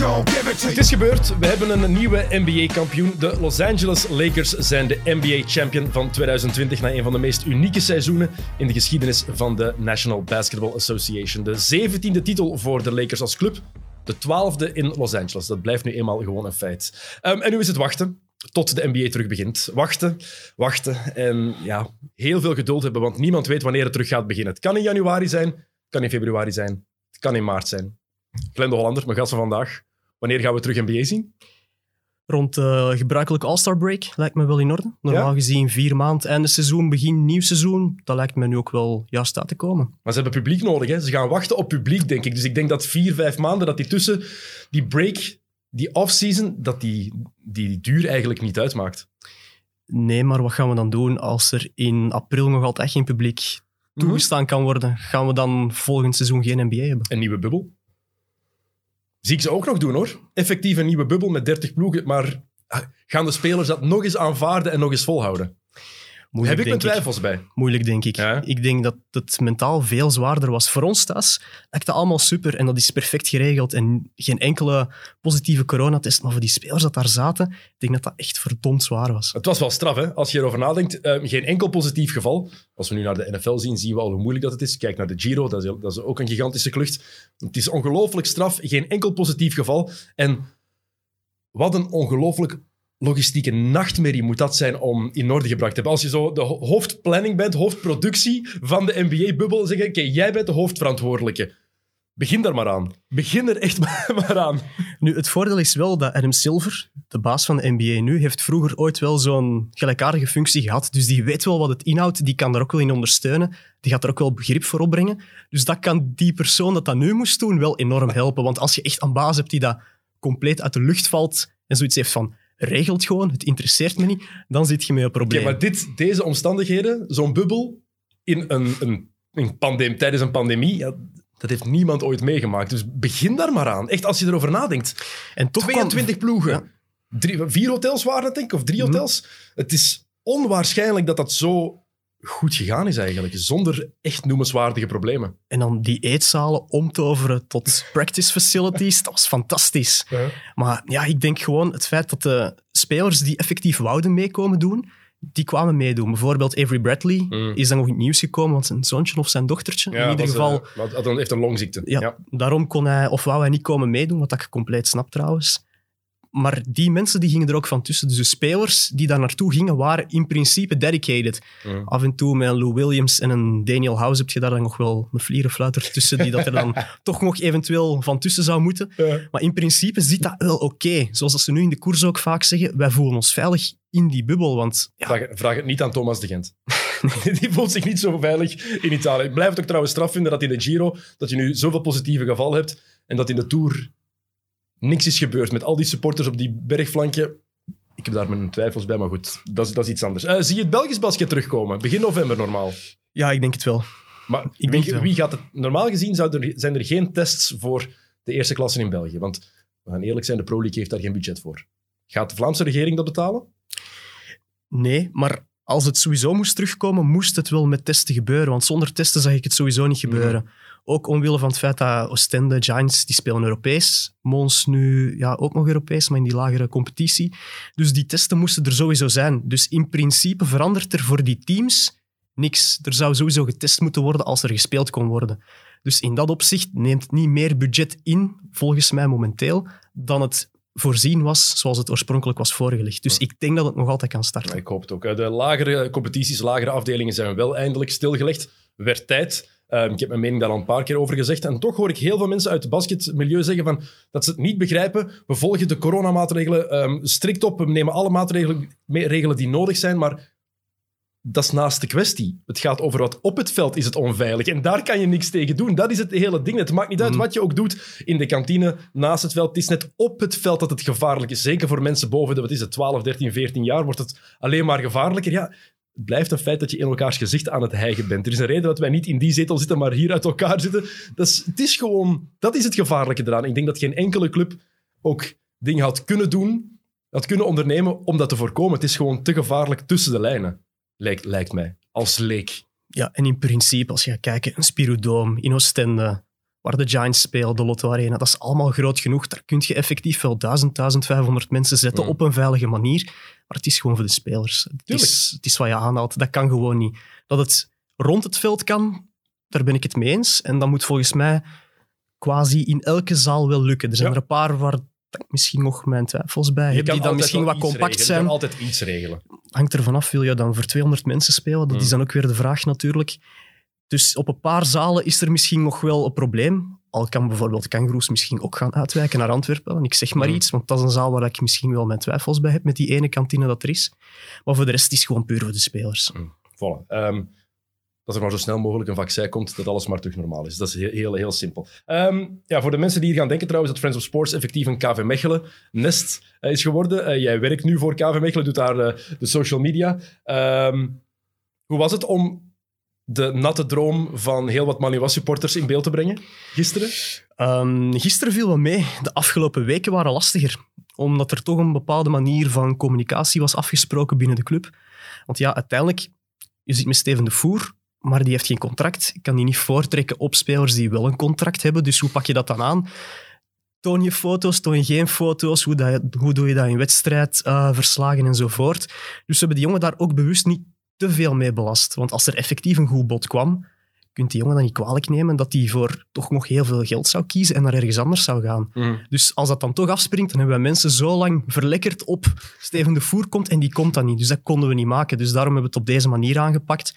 Het is gebeurd. We hebben een nieuwe NBA-kampioen. De Los Angeles Lakers zijn de NBA-champion van 2020 na een van de meest unieke seizoenen in de geschiedenis van de National Basketball Association. De 17e titel voor de Lakers als club. De 12e in Los Angeles. Dat blijft nu eenmaal gewoon een feit. Ehm, en nu is het wachten tot de NBA terug begint. Wachten, wachten en ja, heel veel geduld hebben, want niemand weet wanneer het terug gaat beginnen. Het kan in januari zijn, het kan in februari zijn, het kan in maart zijn. Glenn de Hollander, mijn gast van vandaag. Wanneer gaan we terug NBA zien? Rond de gebruikelijke All-Star break lijkt me wel in orde. Normaal Ja? gezien vier maanden einde seizoen, begin nieuw seizoen. Dat lijkt me nu ook wel juist uit te komen. Maar ze hebben publiek nodig. Hè? Ze gaan wachten op publiek, denk ik. Dus ik denk dat vier, vijf maanden, dat die tussen die break, die off-season, dat die, die duur eigenlijk niet uitmaakt. Nee, maar wat gaan we dan doen als er in april nog altijd geen publiek toegestaan kan worden? Gaan we dan volgend seizoen geen NBA hebben? Een nieuwe bubbel. Zie ik ze ook nog doen, hoor. Effectief een nieuwe bubbel met 30 ploegen. Maar ah, gaan de spelers dat nog eens aanvaarden en nog eens volhouden? Moeilijk, Heb ik mijn twijfels bij. Moeilijk, denk ik. Ja? Ik denk dat het mentaal veel zwaarder was. Voor ons thuis lijkt dat allemaal super en dat is perfect geregeld. En geen enkele positieve coronatest. Maar voor die spelers dat daar zaten, ik denk dat dat echt verdomd zwaar was. Het was wel straf, hè? Als je erover nadenkt. Eh, geen enkel positief geval. Als we nu naar de NFL zien, zien we al hoe moeilijk dat het is. Kijk naar de Giro, dat is, dat is ook een gigantische klucht. Het is ongelooflijk straf. Geen enkel positief geval. En wat een ongelooflijk logistieke nachtmerrie moet dat zijn om in orde gebracht te hebben. Als je zo de ho- hoofdplanning bent, hoofdproductie van de NBA-bubbel, zeggen, oké, jij bent de hoofdverantwoordelijke. Begin daar maar aan. Begin er echt maar aan. Nu, het voordeel is wel dat Adam Silver, de baas van de NBA nu, heeft vroeger ooit wel zo'n gelijkaardige functie gehad. Dus die weet wel wat het inhoudt, die kan daar ook wel in ondersteunen. Die gaat er ook wel begrip voor opbrengen. Dus dat kan die persoon dat dat nu moest doen wel enorm helpen. Want als je echt een baas hebt die dat compleet uit de lucht valt en zoiets heeft van regelt gewoon, het interesseert me niet, dan zit je met een probleem. maar dit, deze omstandigheden, zo'n bubbel in een, een, een pandem, tijdens een pandemie, ja, dat heeft niemand ooit meegemaakt. Dus begin daar maar aan. Echt, als je erover nadenkt. en toch kwam- 22 ploegen. Ja. Drie, vier hotels waren het, denk ik, of drie hotels. Het is onwaarschijnlijk dat dat zo goed gegaan is eigenlijk, zonder echt noemenswaardige problemen. En dan die eetzalen omtoveren tot practice facilities, dat was fantastisch. Maar ja, ik denk gewoon het feit dat de spelers die effectief wouden meekomen doen, die kwamen meedoen. Bijvoorbeeld Avery Bradley Mm. is dan nog in het nieuws gekomen, want zijn zoontje of zijn dochtertje, in ieder was, geval... eh, een- heeft een longziekte. ja, Ja. daarom kon hij, of wou hij niet komen meedoen, wat ik compleet snap trouwens. Maar die mensen die gingen er ook van tussen. Dus de spelers die daar naartoe gingen, waren in principe dedicated. Mm. Af en toe met een Lou Williams en een Daniel House heb je daar dan nog wel een vlierenfluiter tussen, die dat er dan toch nog eventueel van tussen zou moeten. Ja. Maar in principe zit dat wel oké. Zoals dat ze nu in de koers ook vaak zeggen, wij voelen ons veilig in die bubbel. Want ja, Vraag, vraag het niet aan Thomas de Gent. Die voelt zich niet zo veilig in Italië. Ik blijf het ook trouwens straf vinden dat in de Giro dat je nu zoveel positieve gevallen hebt en dat in de Tour niks is gebeurd met al die supporters op die bergflankje. Ik heb daar mijn twijfels bij, maar goed, dat is, dat is iets anders. Eh, zie je het Belgisch basket terugkomen? Begin november normaal. ja, ik denk het wel. Maar Ik denk wie, het wel. wie gaat het... Normaal gezien er, zijn er geen tests voor de eerste klasse in België. Want, we gaan eerlijk zijn, de Pro League heeft daar geen budget voor. Gaat de Vlaamse regering dat betalen? Nee, maar als het sowieso moest terugkomen, moest het wel met testen gebeuren. Want zonder testen zag ik het sowieso niet gebeuren. Ook omwille van het feit dat Oostende, Giants, die spelen Europees. Mons nu ja, ook nog Europees, maar in die lagere competitie. Dus die testen moesten er sowieso zijn. Dus in principe verandert er voor die teams niks. Er zou sowieso getest moeten worden als er gespeeld kon worden. Dus in dat opzicht neemt het niet meer budget in, volgens mij momenteel, dan het voorzien was zoals het oorspronkelijk was voorgelegd. Dus ik denk dat het nog altijd kan starten. Ik hoop het ook. Eh, De lagere competities, lagere afdelingen zijn wel eindelijk stilgelegd. Werd tijd. Ehm, ik heb mijn mening daar al een paar keer over gezegd. En toch hoor ik heel veel mensen uit het basketmilieu zeggen van, dat ze het niet begrijpen. We volgen de coronamaatregelen ehm, strikt op. We nemen alle maatregelen regelen die nodig zijn. Maar dat is naast de kwestie. Het gaat over wat op het veld is het onveilig. En daar kan je niks tegen doen. Dat is het hele ding. Het maakt niet uit wat je ook doet in de kantine, naast het veld. Het is net op het veld dat het gevaarlijk is. Zeker voor mensen boven de wat is het, 12, 13, 14 jaar wordt het alleen maar gevaarlijker. Ja, het blijft een feit dat je in elkaars gezicht aan het hijgen bent. Er is een reden dat wij niet in die zetel zitten, maar hier uit elkaar zitten. Dat is, het is gewoon, dat is het gevaarlijke eraan. Ik denk dat geen enkele club ook dingen had kunnen doen, had kunnen ondernemen om dat te voorkomen. Het is gewoon te gevaarlijk tussen de lijnen, lijkt, lijkt mij, als leek. Ja, en in principe, als je gaat kijken, een Spirodoom in Oostende, waar de Giants spelen, de Lotto Arena, dat is allemaal groot genoeg. Daar kun je effectief wel 1000, 1500 mensen zetten Mm. op een veilige manier. Maar het is gewoon voor de spelers. Het is, het is wat je aanhaalt. Dat kan gewoon niet. Dat het rond het veld kan, daar ben ik het mee eens. En dat moet volgens mij quasi in elke zaal wel lukken. Er zijn Ja. er een paar waar ik misschien nog mijn twijfels bij heb, die dan misschien wat compact regelen. Je zijn kan altijd iets regelen. hangt er vanaf, wil je dan voor 200 mensen spelen? Dat Mm. is dan ook weer de vraag natuurlijk. Dus op een paar zalen is er misschien nog wel een probleem. Al kan bijvoorbeeld Kangaroos misschien ook gaan uitwijken naar Antwerpen. En ik zeg maar Mm. iets, want dat is een zaal waar ik misschien wel mijn twijfels bij heb met die ene kantine dat er is. Maar voor de rest is het gewoon puur voor de spelers. Voilà. Ehm, dat er maar zo snel mogelijk een vaccin komt, dat alles maar terug normaal is. Dat is heel, heel, heel simpel. Ehm, ja, voor de mensen die hier gaan denken trouwens dat Friends of Sports effectief een KV Mechelen nest eh, is geworden. Eh, jij werkt nu voor KV Mechelen, doet daar eh, de social media. Ehm, hoe was het om de natte droom van heel wat Maliwa supporters in beeld te brengen gisteren? Ehm, gisteren viel wel mee. De afgelopen weken waren lastiger. Omdat er toch een bepaalde manier van communicatie was afgesproken binnen de club. Want ja, uiteindelijk, je zit met Steven de Voer, maar die heeft geen contract. Ik kan die niet voortrekken op spelers die wel een contract hebben. Dus hoe pak je dat dan aan? Toon je foto's, toon je geen foto's? Hoe, dat, hoe doe je dat in wedstrijdverslagen enzovoort? Dus we hebben die jongen daar ook bewust niet te veel mee belast. Want als er effectief een goed bod kwam, kunt die jongen dan niet kwalijk nemen dat hij voor toch nog heel veel geld zou kiezen en naar ergens anders zou gaan. Dus als dat dan toch afspringt, dan hebben we mensen zo lang verlekkerd op Steven de Voer komt en die komt dan niet. Dus dat konden we niet maken. Dus daarom hebben we het op deze manier aangepakt.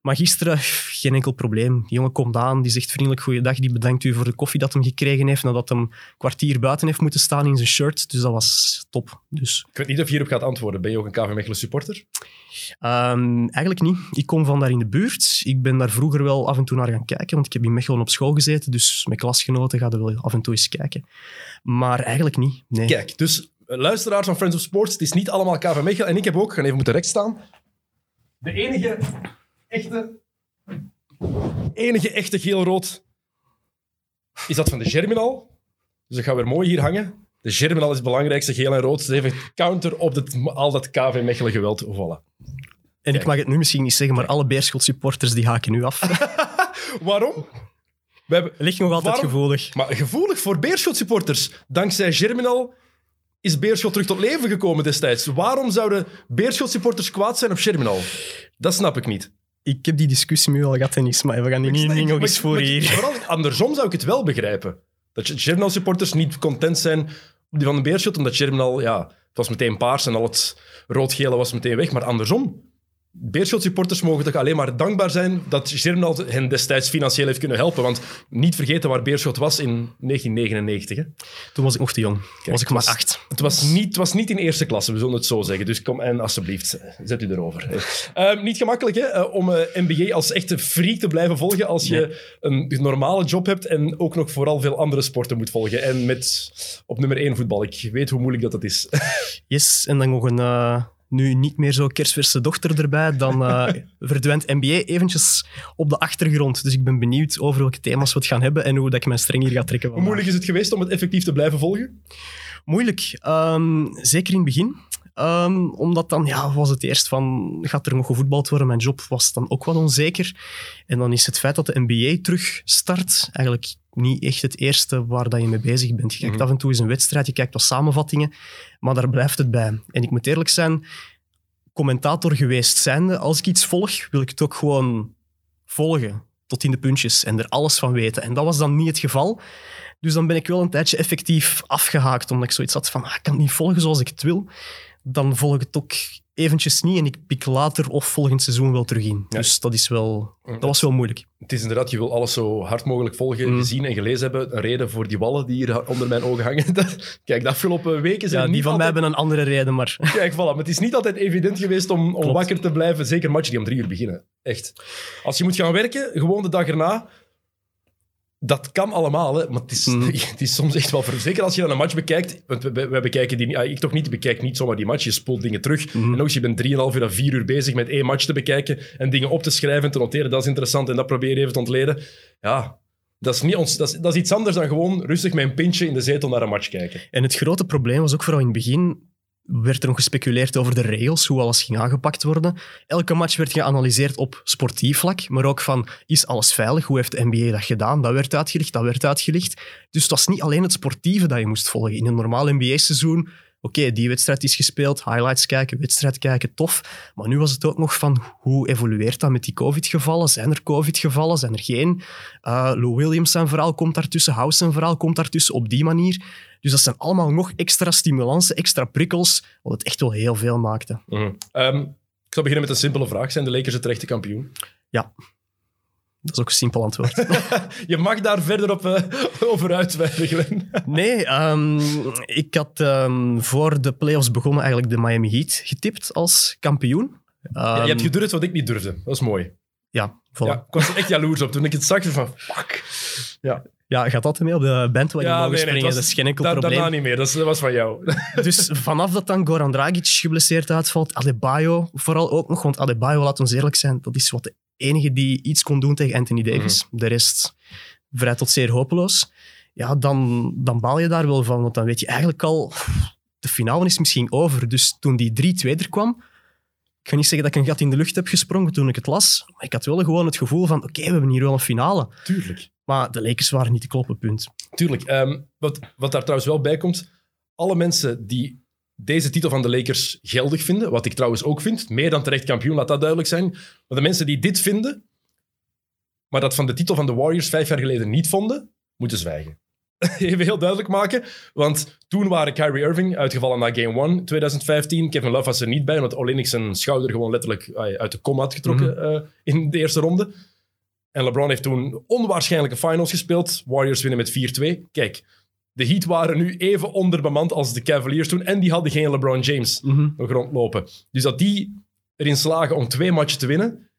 Maar gisteren, geen enkel probleem. Die jongen komt aan, die zegt vriendelijk goeiedag, die bedankt u voor de koffie dat hij gekregen heeft nadat hij een kwartier buiten heeft moeten staan in zijn shirt. Dus dat was top. Dus, Ik weet niet of je hierop gaat antwoorden. Ben je ook een KV Mechelen supporter? ehm, eigenlijk niet. Ik kom van daar in de buurt. Ik ben daar vroeger wel af en toe naar gaan kijken, want ik heb in Mechelen op school gezeten, dus met klasgenoten ga er wel af en toe eens kijken. Maar eigenlijk niet, nee. Kijk, dus eh, luisteraars van Friends of Sports, het is niet allemaal KV Mechelen. En ik heb ook, ik ga even moeten recht staan, de enige echte, enige echte geel-rood is dat van de Germinal. Dus dat gaat weer mooi hier hangen. De Germinal is het belangrijkste, geel en rood. Even counter op dit, al dat KV Mechelen geweld. Voilà. En ik mag het nu misschien niet zeggen, maar alle Beerschot supporters die haken nu af. Waarom? We hebben, Ligt nog altijd Waarom? gevoelig. maar gevoelig voor Beerschot supporters. Dankzij Germinal is Beerschot terug tot leven gekomen destijds. Waarom zouden Beerschot supporters kwaad zijn op Germinal? Dat snap ik niet. Ik heb die discussie nu al gehad, Dennis, maar we gaan die niet, niet nog eens voor hier. Vooral andersom zou ik het wel begrijpen. Dat Germinal supporters niet content zijn die van de Beerschot, omdat Germinal, ja, het was meteen paars en al het rood-gele was meteen weg. Maar andersom, Beerschot supporters mogen toch alleen maar dankbaar zijn dat Germinal hen destijds financieel heeft kunnen helpen. Want niet vergeten waar Beerschot was in 1999. Hè. Toen was ik nog te jong. Was ik maar acht. Het was, niet, het was niet in eerste klasse, we zullen het zo zeggen. Dus kom en alsjeblieft, zet u erover. Eh, niet gemakkelijk hè, eh, om eh, NBA als echte freak te blijven volgen als je een normale job hebt en ook nog vooral veel andere sporten moet volgen. En met op nummer één voetbal. Ik weet hoe moeilijk dat, dat is. Yes, en dan nog een eh, nu niet meer zo kerstverse dochter erbij. Dan eh, verdwijnt NBA eventjes op de achtergrond. Dus ik ben benieuwd over welke thema's we het gaan hebben en hoe dat ik mijn streng hier ga trekken. Hoe moeilijk is het geweest om het effectief te blijven volgen? Moeilijk. Ehm, zeker in het begin. Ehm, omdat dan ja, was het eerst van, gaat er nog gevoetbald worden? Mijn job was dan ook wat onzeker. En dan is het feit dat de NBA terug start eigenlijk niet echt het eerste waar dat je mee bezig bent. Je kijkt Mhm. af en toe eens een wedstrijd, je kijkt wat samenvattingen, maar daar blijft het bij. En ik moet eerlijk zijn, commentator geweest zijnde, als ik iets volg, wil ik het ook gewoon volgen. Tot in de puntjes en er alles van weten. En dat was dan niet het geval. Dus dan ben ik wel een tijdje effectief afgehaakt, omdat ik zoiets had van, ah, ik kan het niet volgen zoals ik het wil. Dan volg ik het ook eventjes niet en ik pik later of volgend seizoen wel terug in. Ja. Dus dat, is wel, dat was wel moeilijk. Het is inderdaad, je wil alles zo hard mogelijk volgen, Mm. gezien en gelezen hebben. Een reden voor die wallen die hier onder mijn ogen hangen. Dat- Kijk, de afgelopen weken zijn Ja, die niet van mij hebben een andere reden, maar Kijk, voilà. Maar het is niet altijd evident geweest om, om wakker te blijven. Zeker matchen die om drie uur beginnen. Echt. Als je moet gaan werken, gewoon de dag erna, dat kan allemaal, hè, maar het is, het is soms echt wel... Zeker als je dan een match bekijkt, want we, we, we bekijken die ah, Ik toch niet, ik bekijk niet zomaar die match. Je spoelt dingen terug. En ook als je bent 3,5 uur à 4 uur bezig met één match te bekijken en dingen op te schrijven en te noteren, dat is interessant en dat probeer je even te ontleden. Ja, dat is, niet ons, dat, is, dat is iets anders dan gewoon rustig met een pintje in de zetel naar een match kijken. En het grote probleem was ook vooral in het begin, werd er nog gespeculeerd over de regels, hoe alles ging aangepakt worden. Elke match werd geanalyseerd op sportief vlak, maar ook van, is alles veilig? Hoe heeft de NBA dat gedaan? Dat werd uitgelicht, dat werd uitgelicht. Dus het was niet alleen het sportieve dat je moest volgen. In een normaal NBA-seizoen, oké, die wedstrijd is gespeeld, highlights kijken, wedstrijd kijken, tof. Maar nu was het ook nog van, hoe evolueert dat met die COVID-gevallen? Zijn er COVID-gevallen? Zijn er geen? Uh, Lou Williams zijn verhaal komt daartussen, House zijn verhaal komt daartussen, op die manier. Dus dat zijn allemaal nog extra stimulansen, extra prikkels, wat het echt wel heel veel maakte. Mhm. Ehm, ik zal beginnen met een simpele vraag. Zijn de Lakers het terechte kampioen? Ja, dat is ook een simpel antwoord. Je mag daar verder op, eh, over uitweiden, Glenn. nee, ehm, ik had ehm, voor de playoffs begonnen eigenlijk de Miami Heat getipt als kampioen. Ja, je hebt Ehm, gedurfd wat ik niet durfde. Dat is mooi. ja, voilà. Ja, ik was er echt jaloers op toen ik het zag. Van, fuck. Ja, Ja, gaat altijd mee op de bandwagon ja mogen nee, nee, springen, het was- dat is geen enkel da- probleem. Daarna niet meer, dat, is- dat was van jou. Dus vanaf dat dan Goran Dragic geblesseerd uitvalt, Adebayo vooral ook nog, want Adebayo, laat ons eerlijk zijn, dat is wat de enige die iets kon doen tegen Anthony Davis. De rest vrij tot zeer hopeloos. Ja, dan, dan baal je daar wel van, want dan weet je eigenlijk al, de finale is misschien over. Dus toen die 3-2 er kwam, ik ga niet zeggen dat ik een gat in de lucht heb gesprongen toen ik het las, maar ik had wel gewoon het gevoel van, oké, we hebben hier wel een finale. Tuurlijk. Maar de Lakers waren niet te kloppen, punt. Tuurlijk. Ehm, wat, wat daar trouwens wel bij komt, alle mensen die deze titel van de Lakers geldig vinden, wat ik trouwens ook vind, meer dan terecht kampioen, laat dat duidelijk zijn. Maar de mensen die dit vinden, maar dat van de titel van de Warriors vijf jaar geleden niet vonden, moeten zwijgen. Even heel duidelijk maken, want toen waren Kyrie Irving uitgevallen na Game 1 2015. Kevin Love was er niet bij, omdat Olenek zijn schouder gewoon letterlijk eh, uit de kom had getrokken eh, in de eerste ronde. En LeBron heeft toen onwaarschijnlijke finals gespeeld. Warriors winnen met 4-2. Kijk, de Heat waren nu even onderbemand als de Cavaliers toen. En die hadden geen LeBron James nog rondlopen. Dus dat die erin slagen om twee matchen te winnen,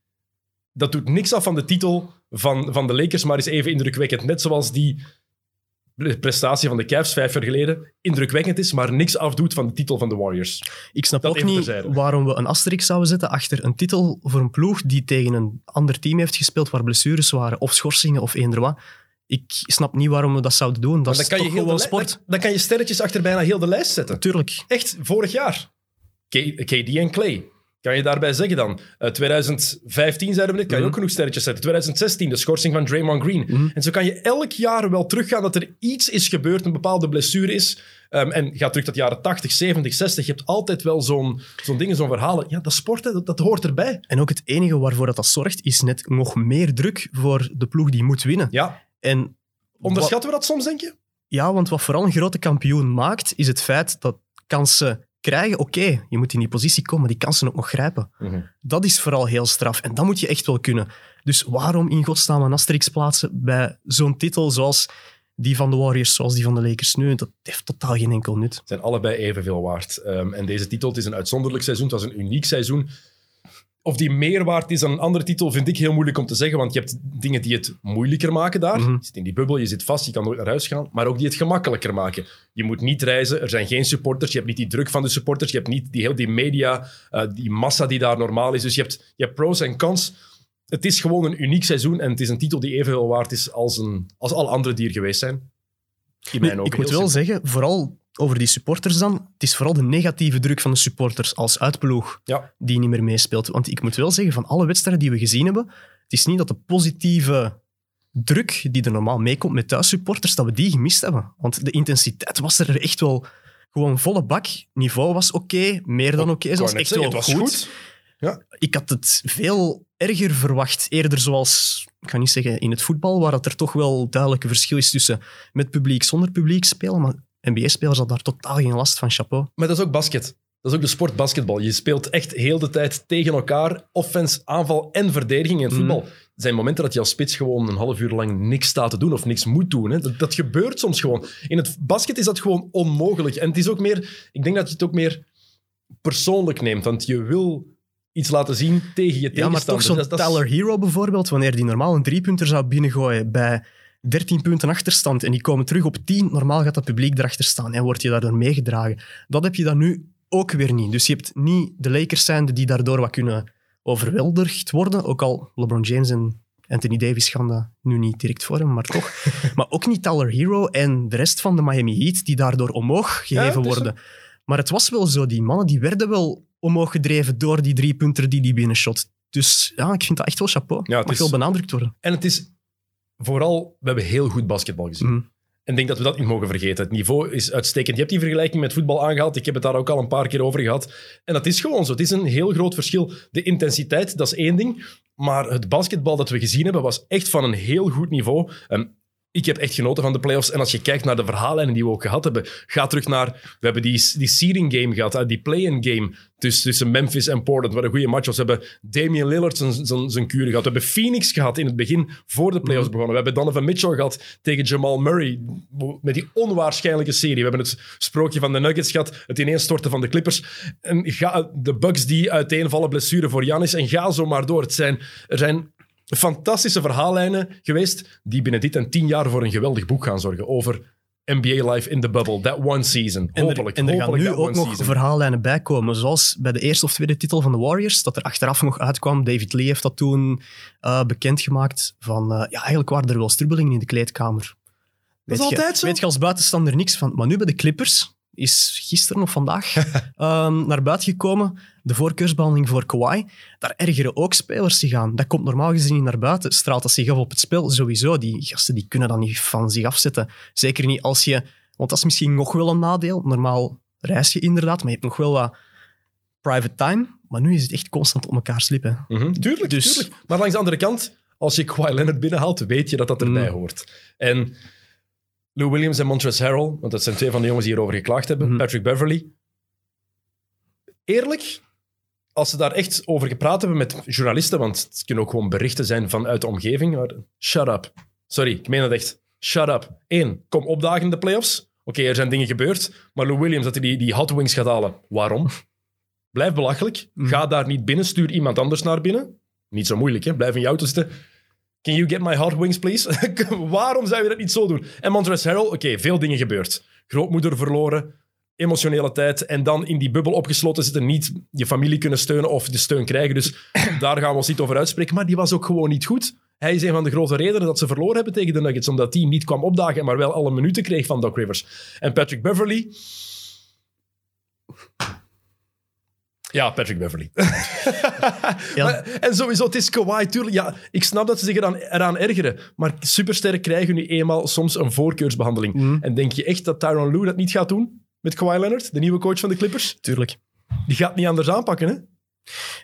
dat doet niks af van de titel van, van de Lakers, maar is even indrukwekkend. Net zoals die prestatie van de Cavs vijf jaar geleden indrukwekkend is, maar niks afdoet van de titel van de Warriors. Ik snap Dat ook niet terzijde. waarom we een asterisk zouden zetten achter een titel voor een ploeg die tegen een ander team heeft gespeeld waar blessures waren, of schorsingen, of eender wat. Ik snap niet waarom we dat zouden doen. Dat is dan kan, je toch gewoon sport. dan, dan kan je sterretjes achter bijna heel de lijst zetten. Natuurlijk. Echt, vorig jaar. K- KD en Clay. Kan je daarbij zeggen dan? Eh, 2015 zeiden we net, kan je Mhm. ook genoeg sterretjes zetten. 2016, de schorsing van Draymond Green. Mhm. En zo kan je elk jaar wel teruggaan dat er iets is gebeurd, een bepaalde blessure is. Ehm, en ga terug tot de jaren 80, 70, 60. Je hebt altijd wel zo'n zo'n dingen, zo'n verhalen. Ja, dat is sport, hè, dat, dat hoort erbij. En ook het enige waarvoor dat, dat zorgt, is net nog meer druk voor de ploeg die moet winnen. Ja, En onderschatten we dat soms, denk je? Ja, want wat vooral een grote kampioen maakt, is het feit dat kansen krijgen, oké, je moet in die positie komen, maar die kansen ook nog grijpen. Dat is vooral heel straf. En dat moet je echt wel kunnen. Dus waarom in godsnaam een asterix plaatsen bij zo'n titel zoals die van de Warriors, zoals die van de Lakers nu? Dat heeft totaal geen enkel nut. zijn allebei evenveel waard. Ehm, en deze titel, het is een uitzonderlijk seizoen, het was een uniek seizoen. Of die meer waard is dan een andere titel, vind ik heel moeilijk om te zeggen, want je hebt dingen die het moeilijker maken daar. Mhm. Je zit in die bubbel, je zit vast, je kan nooit naar huis gaan, maar ook die het gemakkelijker maken. Je moet niet reizen, er zijn geen supporters, je hebt niet die druk van de supporters, je hebt niet die heel die media, eh, die massa die daar normaal is. Dus je hebt, je hebt pros en cons. Het is gewoon een uniek seizoen en het is een titel die evenveel waard is als, een, als alle andere die er geweest zijn. In mijn ogen. ik moet wel zeggen, vooral over die supporters dan, het is vooral de negatieve druk van de supporters als uitploeg Ja. die niet meer meespeelt. Want ik moet wel zeggen, van alle wedstrijden die we gezien hebben, het is niet dat de positieve druk die er normaal meekomt met thuissupporters, dat we die gemist hebben. Want de intensiteit was er echt wel gewoon volle bak. Niveau was oké, meer dan oké, wou zelfs net echt zeggen, wel het was goed. goed. Ik had het veel erger verwacht. Eerder zoals, ik ga niet zeggen in het voetbal, waar dat er toch wel duidelijke verschil is tussen met publiek, zonder publiek spelen. Maar NBA-spelers hadden daar totaal geen last van. Chapeau. Maar dat is ook basket. Dat is ook de sport basketbal. Je speelt echt heel de tijd tegen elkaar. Offense, aanval en verdediging. In het voetbal er zijn momenten dat je als spits gewoon een half uur lang niks staat te doen of niks moet doen. Hè. Dat, dat gebeurt soms gewoon. In het basket is dat gewoon onmogelijk. En het is ook meer... Ik denk dat je het ook meer persoonlijk neemt. Want je wil iets laten zien tegen je Ja, maar toch tegenstander. zo'n Tyler Hero bijvoorbeeld, wanneer die normaal een driepunter zou binnengooien bij 13 punten achterstand en die komen terug op 10. Normaal gaat dat publiek erachter staan en wordt je daardoor meegedragen. Dat heb je dan nu ook weer niet. Dus je hebt niet de Lakers zijnde die daardoor wat kunnen overweldigd worden. Ook al LeBron James en Anthony Davis gaan dat nu niet direct voor hem, maar toch. maar ook niet Tyler Hero en de rest van de Miami Heat die daardoor omhoog gegeven worden. Maar het was wel zo, die mannen die werden wel omhoog gedreven door die drie punten die die binnenshot. Dus ja, ik vind dat echt wel chapeau. Ja, het Mag is- wel benadrukt worden. En het is vooral, we hebben heel goed basketbal gezien. Mhm. En ik denk dat we dat niet mogen vergeten. Het niveau is uitstekend. Je hebt die vergelijking met voetbal aangehaald. Ik heb het daar ook al een paar keer over gehad. En dat is gewoon zo. Het is een heel groot verschil. De intensiteit, dat is één ding. Maar het basketbal dat we gezien hebben, was echt van een heel goed niveau. Ehm, ik heb echt genoten van de playoffs. En als je kijkt naar de verhaallijnen die we ook gehad hebben, ga terug naar... We hebben die, die seeding game gehad, eh, die play-in game tussen, tussen Memphis en Portland, wat een goede match was. We hebben Damian Lillard zijn, zijn, zijn kuren gehad. We hebben Phoenix gehad in het begin, voor de playoffs begonnen. We hebben Donovan Mitchell gehad tegen Jamal Murray, met die onwaarschijnlijke serie. We hebben het sprookje van de Nuggets gehad, het ineenstorten van de Clippers. En ga, de Bucks die uiteenvallen, blessure voor Giannis. En ga zo maar door. Het zijn, er zijn fantastische verhaallijnen geweest die binnen dit en tien jaar voor een geweldig boek gaan zorgen over NBA Life in the Bubble, that one season. En er, Hopelijk, en er gaan nu ook nog season. verhaallijnen bij komen. Zoals bij de eerste of tweede titel van de Warriors, dat er achteraf nog uitkwam. David Lee heeft dat toen eh, bekendgemaakt. Van, eh, ja, eigenlijk waren er wel strubbelingen in de kleedkamer. Dat is Weet je- altijd zo. Weet je als buitenstaander niks van. Maar nu bij de Clippers is gisteren of vandaag ehm, naar buiten gekomen. De voorkeursbehandeling voor Kawhi. Daar ergeren ook spelers zich aan. Dat komt normaal gezien niet naar buiten. Straalt dat zich af op het spel? Sowieso. Die gasten die kunnen dat niet van zich afzetten. Zeker niet als je... Want dat is misschien nog wel een nadeel. Normaal reis je inderdaad, maar je hebt nog wel wat private time. Maar nu is het echt constant om elkaar slippen. Mhm, Tuurlijk, Dus- tuurlijk. Maar langs de andere kant, als je Kawhi Leonard binnenhaalt, weet je dat dat erbij Mm. hoort. En Lou Williams en Montrezl Harrell, want dat zijn twee van de jongens die hierover geklaagd hebben, Mhm. Patrick Beverly. Eerlijk, als ze daar echt over gepraat hebben met journalisten, want het kunnen ook gewoon berichten zijn vanuit de omgeving, maar shut up. Sorry, ik meen dat echt. Shut up. Eén, kom opdagen in de playoffs. Oké, er zijn dingen gebeurd, maar Lou Williams, dat hij die, die hot wings gaat halen. Waarom? Blijf belachelijk. Mhm. Ga daar niet binnen. Stuur iemand anders naar binnen. Niet zo moeilijk, hè? Blijf in je auto zitten. Can you get my hot wings, please? Waarom zou je dat niet zo doen? En Montrezl Harrell, oké, veel dingen gebeurd. Grootmoeder verloren, emotionele tijd en dan in die bubbel opgesloten zitten, niet je familie kunnen steunen of de steun krijgen. Dus daar gaan we ons niet over uitspreken. Maar die was ook gewoon niet goed. Hij is een van de grote redenen dat ze verloren hebben tegen de Nuggets, omdat die niet kwam opdagen, maar wel alle minuten kreeg van Doc Rivers. En Patrick Beverly... Ja, Patrick Beverly. Ja. Maar- en sowieso, het is Kawhi, tuurlijk. Ja, ik snap dat ze zich eraan, eraan ergeren. Maar supersterren krijgen nu eenmaal soms een voorkeursbehandeling. Mhm. En denk je echt dat Tyron Lue dat niet gaat doen met Kawhi Leonard, de nieuwe coach van de Clippers? Tuurlijk. Die gaat niet anders aanpakken, hè?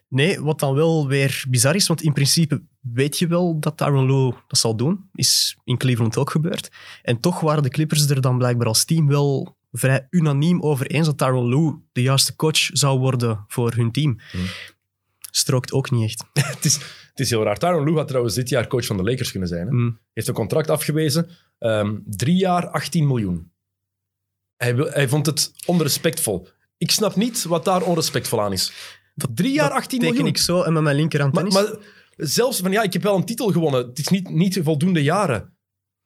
Nee, wat dan wel weer bizar is, want in principe weet je wel dat Tyron Lue dat zal doen. Is in Cleveland ook gebeurd. En toch waren de Clippers er dan blijkbaar als team wel vrij unaniem over eens dat Tyron Lue de juiste coach zou worden voor hun team. Hmm. Strookt ook niet echt. Het is, het is heel raar. Tyron Lue had trouwens dit jaar coach van de Lakers kunnen zijn. Hè? Mm. Heeft een contract afgewezen. Ehm, drie jaar, 18 miljoen. Hij, hij vond het onrespectvol. Ik snap niet wat daar onrespectvol aan is. drie jaar, Dat 18 teken miljoen. ik zo en met mijn linker aan Maar, maar zelfs van ja, ik heb wel een titel gewonnen. Het is niet, niet voldoende jaren.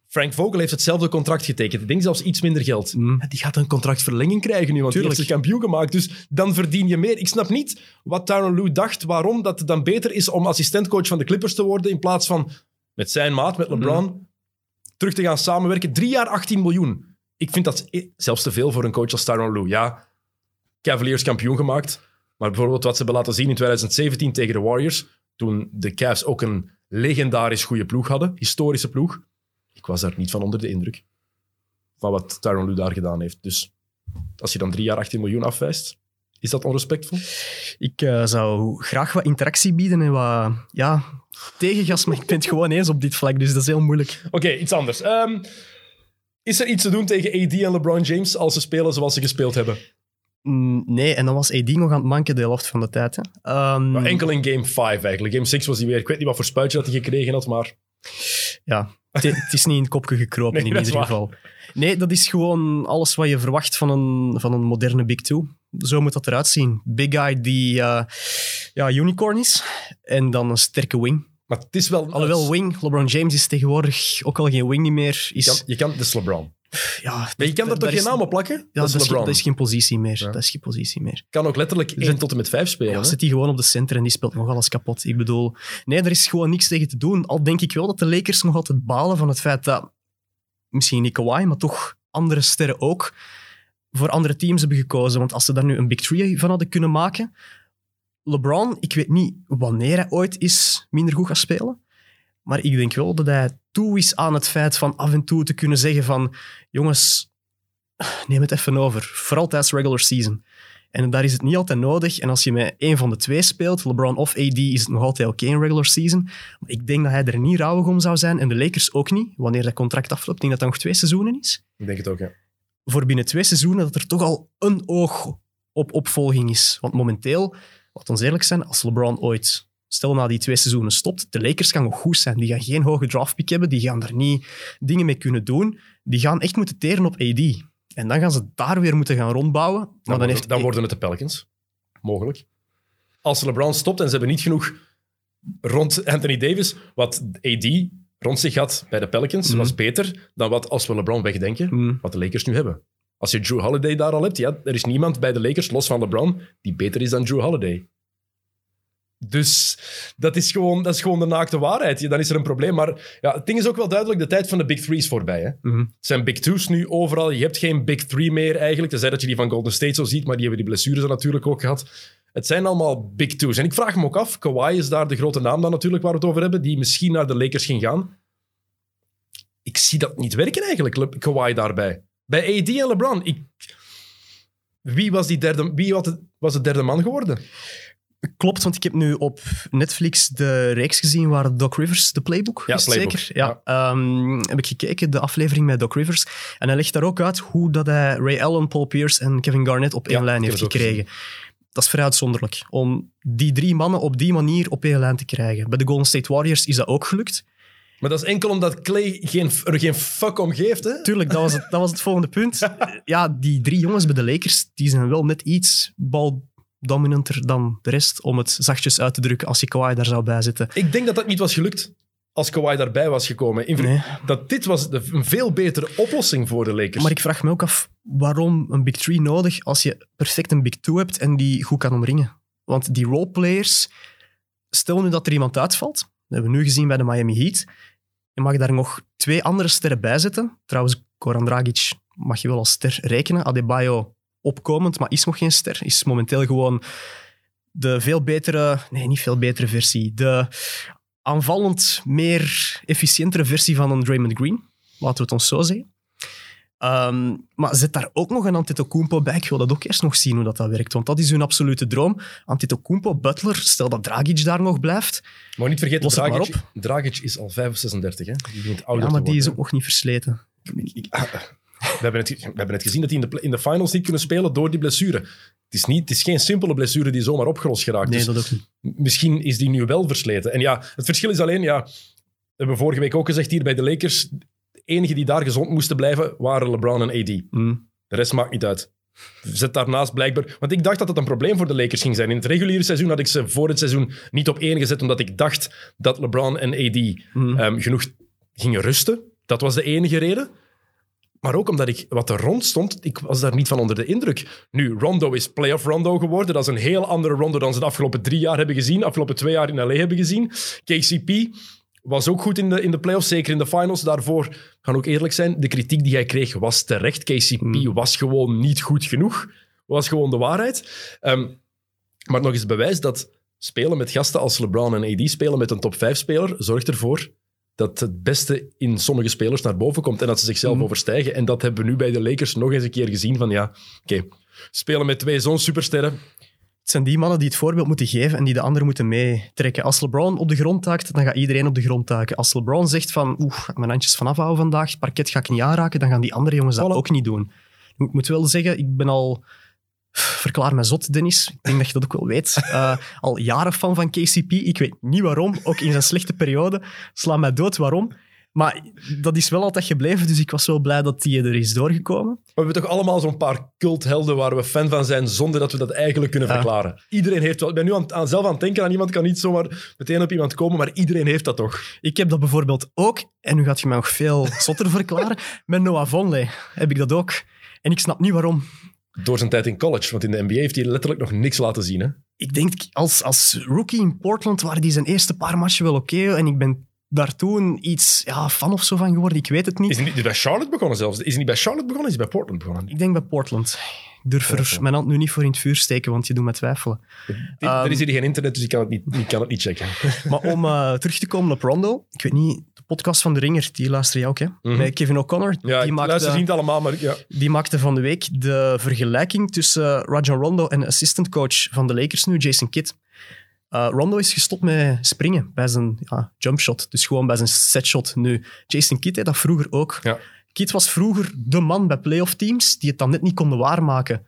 Frank Vogel heeft hetzelfde contract getekend. Ik denk zelfs iets minder geld. Mm. Die gaat een contractverlenging krijgen nu, want Tuurlijk. die heeft zich kampioen gemaakt. Dus dan verdien je meer. Ik snap niet wat Tyron Lue dacht, waarom dat het dan beter is om assistentcoach van de Clippers te worden in plaats van met zijn maat, met LeBron, terug te gaan samenwerken. Drie jaar 18 miljoen. Ik vind dat zelfs te veel voor een coach als Tyron Lue. Ja, Cavaliers kampioen gemaakt, maar bijvoorbeeld wat ze hebben laten zien in 2017 tegen de Warriors, toen de Cavs ook een legendarisch goede ploeg hadden, historische ploeg. Ik was daar niet van onder de indruk van wat Tyron Lue daar gedaan heeft. Dus als je dan drie jaar 18 miljoen afwijst, is dat onrespectvol? Ik eh, zou graag wat interactie bieden en wat ja, tegengas, maar ik ben het gewoon eens op dit vlak, dus dat is heel moeilijk. Oké, iets anders. Ehm, is er iets te doen tegen AD en LeBron James als ze spelen zoals ze gespeeld hebben? Mm, Nee, en dan was AD nog aan het manken de helft van de tijd. Hè. Ehm, Nou, enkel in game 5 eigenlijk. Game 6 was hij weer... Ik weet niet wat voor spuitje dat hij gekregen had, maar... Ja, het, is niet in het kopje gekropen Nee, in ieder geval. Nee, dat is gewoon alles wat je verwacht van een, van een moderne Big Two. Zo moet dat eruit zien. Big guy die eh, ja, unicorn is. En dan een sterke wing. Maar het is wel... Alhoewel wing, LeBron James is tegenwoordig ook al geen wing niet meer. Je Is, kan, je kan, is LeBron. Ja, Maar je kan er toch geen naam op plakken? Ja, dat is LeBron. dat is geen positie meer. Ja. Dat is geen positie meer. kan ook letterlijk 1 tot en met 5 spelen. Ja, zit hij gewoon op de center en die speelt nog alles kapot. Ik bedoel, nee, er is gewoon niks tegen te doen. Al denk ik wel dat de Lakers nog altijd balen van het feit dat misschien niet Kawhi, maar toch andere sterren ook voor andere teams hebben gekozen. Want als ze daar nu een big three van hadden kunnen maken... LeBron, ik weet niet wanneer hij ooit is minder goed gaat spelen. Maar ik denk wel dat hij toe is aan het feit van af en toe te kunnen zeggen van jongens, neem het even over. Vooral tijdens regular season. En daar is het niet altijd nodig. En als je met één van de twee speelt, LeBron of AD, is het nog altijd oké in regular season. Maar ik denk dat hij er niet rouwig om zou zijn. En de Lakers ook niet, wanneer dat contract afloopt. Ik denk dat dat nog twee seizoenen is. Ik denk het ook, ja. Voor binnen twee seizoenen dat er toch al een oog op opvolging is. Want momenteel, laat ons eerlijk zijn, als LeBron ooit, stel na die twee seizoenen stopt, de Lakers gaan nog goed zijn. Die gaan geen hoge draftpick hebben, die gaan er niet dingen mee kunnen doen. Die gaan echt moeten teren op AD. En dan gaan ze daar weer moeten gaan rondbouwen. Maar Dan, dan, worden, heeft dan worden het de Pelicans. Mogelijk. Als LeBron stopt en ze hebben niet genoeg rond Anthony Davis, wat AD rond zich had bij de Pelicans, Mhm. was beter dan wat als we LeBron wegdenken, Hmm. wat de Lakers nu hebben. Als je Drew Holiday daar al hebt, ja, er is niemand bij de Lakers, los van LeBron, die beter is dan Drew Holiday. Dus dat is gewoon, dat is gewoon de naakte waarheid. Ja, Dan is er een probleem. Maar ja, het ding is ook wel duidelijk, de tijd van de Big Three is voorbij. Hè? Mhm. Het zijn Big Two's nu overal. Je hebt geen Big Three meer eigenlijk. Tenzij dat je die van Golden State zo ziet, maar die hebben die blessures dan natuurlijk ook gehad. Het zijn allemaal Big Two's. En ik vraag me ook af, Kawhi is daar de grote naam dan natuurlijk waar we het over hebben, die misschien naar de Lakers ging gaan. Ik zie dat niet werken eigenlijk, Kawhi daarbij. Bij AD en LeBron. Ik... Wie was die derde, wie was de derde man geworden? Klopt, want ik heb nu op Netflix de reeks gezien waar Doc Rivers, de playbook, Ja, is Playbook, zeker? Ja. Ehm, heb ik gekeken, de aflevering met Doc Rivers. En hij legt daar ook uit hoe dat hij Ray Allen, Paul Pierce en Kevin Garnett op één Ja, lijn heeft gekregen. Dat is vrij uitzonderlijk, om die drie mannen op die manier op één lijn te krijgen. Bij de Golden State Warriors is dat ook gelukt. Maar dat is enkel omdat Clay geen, er geen fuck om geeft. Hè? Tuurlijk, dat was het, dat was het volgende punt. Ja, die drie jongens bij de Lakers, die zijn wel net iets baldominanter dan de rest, om het zachtjes uit te drukken als je Kawhi daar zou bijzitten. Ik denk dat dat niet was gelukt als Kawhi daarbij was gekomen. In ver- Nee. Dat dit was een veel betere oplossing voor de Lakers. Maar ik vraag me ook af, waarom een Big Three nodig als je perfect een Big Two hebt en die goed kan omringen? Want die roleplayers, stel nu dat er iemand uitvalt, dat hebben we nu gezien bij de Miami Heat, je mag daar nog twee andere sterren bij zetten. Trouwens, Goran Dragic mag je wel als ster rekenen. Adebayo opkomend, maar is nog geen ster. Is momenteel gewoon de veel betere, nee, niet veel betere versie. De aanvallend meer efficiëntere versie van een Draymond Green. Laten we het ons zo zeggen. Ehm, maar zet daar ook nog een Antetokounmpo bij. Ik wil dat ook eerst nog zien hoe dat, dat werkt, want dat is hun absolute droom. Antetokounmpo, Butler, stel dat Dragic daar nog blijft. Maar niet vergeten, Dragic, Dragic is al 35, hè? Die begint ouder Ja, maar die is ook nog niet versleten. Ik- ik- ah, we, hebben het, we hebben het gezien dat hij in de, in de finals niet kunnen spelen door die blessure. Het is, niet, het is geen simpele blessure die zomaar opgelost geraakt. Nee, dat ook niet. misschien is die nu wel versleten. En ja, het verschil is alleen, ja, we hebben vorige week ook gezegd hier bij de Lakers, de enigen die daar gezond moesten blijven waren LeBron en AD. Mm. De rest maakt niet uit. Zet daarnaast blijkbaar... Want ik dacht dat het een probleem voor de Lakers ging zijn. In het reguliere seizoen had ik ze voor het seizoen niet op één gezet, omdat ik dacht dat LeBron en AD Mm. ehm, genoeg gingen rusten. Dat was de enige reden. Maar ook omdat ik wat er rond stond, ik was daar niet van onder de indruk. Nu, Rondo is playoff Rondo geworden. Dat is een heel andere Rondo dan ze de afgelopen drie jaar hebben gezien, de afgelopen twee jaar in LA hebben gezien. KCP was ook goed in de, in de playoffs, zeker in de finals. Daarvoor, gaan ook eerlijk zijn, de kritiek die hij kreeg was terecht. KCP Mm. was gewoon niet goed genoeg. Was gewoon de waarheid. Ehm, maar nog eens bewijs dat spelen met gasten als LeBron en AD, spelen met een top 5 speler, zorgt ervoor dat het beste in sommige spelers naar boven komt en dat ze zichzelf Mhm. overstijgen. En dat hebben we nu bij de Lakers nog eens een keer gezien van ja, oké, spelen met twee zo'n supersterren. Het zijn die mannen die het voorbeeld moeten geven en die de anderen moeten meetrekken. Als LeBron op de grond taakt, dan gaat iedereen op de grond taken. Als LeBron zegt van, oeh, mijn handjes vanaf houden vandaag, parket ga ik niet aanraken, dan gaan die andere jongens dat Voilà. ook niet doen. Ik moet wel zeggen, ik ben al... Verklaar me zot, Dennis. Ik denk dat je dat ook wel weet. Eh, al jaren fan van KCP. Ik weet niet waarom. Ook in zijn slechte periode. Sla mij dood waarom. Maar dat is wel altijd gebleven, dus ik was wel blij dat die er is doorgekomen. We hebben toch allemaal zo'n paar culthelden waar we fan van zijn, zonder dat we dat eigenlijk kunnen Ja. verklaren. Iedereen heeft wel... Ik ben nu aan, aan- zelf aan het denken aan iemand, kan niet zomaar meteen op iemand komen, maar iedereen heeft dat toch. Ik heb dat bijvoorbeeld ook, en nu gaat je mij nog veel zotter verklaren, met Noah Vonleh heb ik dat ook. En ik snap niet waarom. Door zijn tijd in college, want in de NBA heeft hij letterlijk nog niks laten zien. Hè? Ik denk, als, als rookie in Portland waren die zijn eerste paar matchen wel oké. en ik ben daar toen iets ja, fan of zo van geworden. Ik weet het niet. Is hij niet bij Charlotte begonnen zelfs? Is hij niet bij Charlotte begonnen? Is hij bij Portland begonnen? Ik denk bij Portland. Ik durf er Ja. mijn hand nu niet voor in het vuur steken, want je doet me twijfelen. er is hier geen internet, dus ik kan het niet, ik kan het niet checken. Maar om eh, terug te komen op Rondo, ik weet niet, de podcast van De Ringer, die luister je ook, hè? Mhm. Met Kevin O'Connor. Ja, die, maakte, luister niet allemaal, maar ja. die maakte van de week de vergelijking tussen Rajon Rondo en assistant coach van de Lakers nu, Jason Kidd. Eh, Rondo is gestopt met springen bij zijn ja, jumpshot, dus gewoon bij zijn setshot nu. Jason Kidd deed dat vroeger ook. Ja. Kidd was vroeger de man bij playoff teams die het dan net niet konden waarmaken.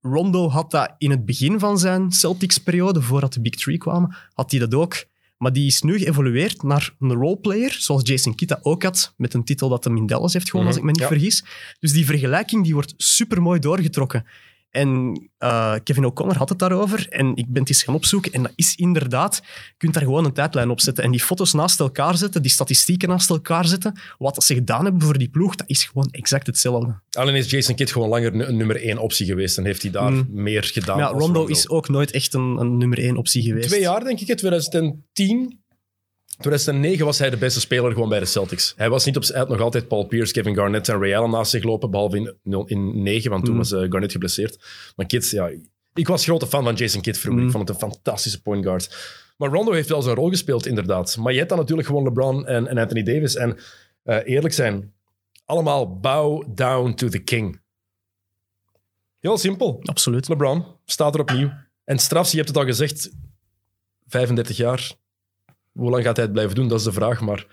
Rondo had dat in het begin van zijn Celtics-periode, voordat de Big Three kwamen, had hij dat ook. Maar die is nu geëvolueerd naar een roleplayer, zoals Jason Kidd dat ook had, met een titel dat hem in Dallas heeft gewonnen, Mhm, als ik me niet ja. vergis. Dus die vergelijking die wordt supermooi doorgetrokken. En eh, Kevin O'Connor had het daarover en ik ben het eens gaan opzoeken. En dat is inderdaad, je kunt daar gewoon een tijdlijn op zetten en die foto's naast elkaar zetten, die statistieken naast elkaar zetten. Wat ze gedaan hebben voor die ploeg, dat is gewoon exact hetzelfde. Alleen is Jason Kidd gewoon langer een nummer één optie geweest en heeft hij daar Mm. meer gedaan. Ja, Rondo is ook nooit echt een, een nummer één optie geweest. Twee jaar, denk ik, hè, 2010. 2009 was hij de beste speler gewoon bij de Celtics. Hij was niet op had nog altijd Paul Pierce, Kevin Garnett en Ray Allen naast zich lopen, behalve in, in 9, want toen Mm. was eh, Garnett geblesseerd. Maar Kidd, ja, ik was grote fan van Jason Kidd vroeger. Mm. Ik vond het een fantastische point guard. Maar Rondo heeft wel zijn rol gespeeld, inderdaad. Maar je hebt dan natuurlijk gewoon LeBron en, en Anthony Davis. En eh, eerlijk zijn, allemaal bow down to the king. Heel simpel. Absoluut. LeBron staat er opnieuw. En strafs, je hebt het al gezegd, 35 jaar. Hoe lang gaat hij het blijven doen? Dat is de vraag. Maar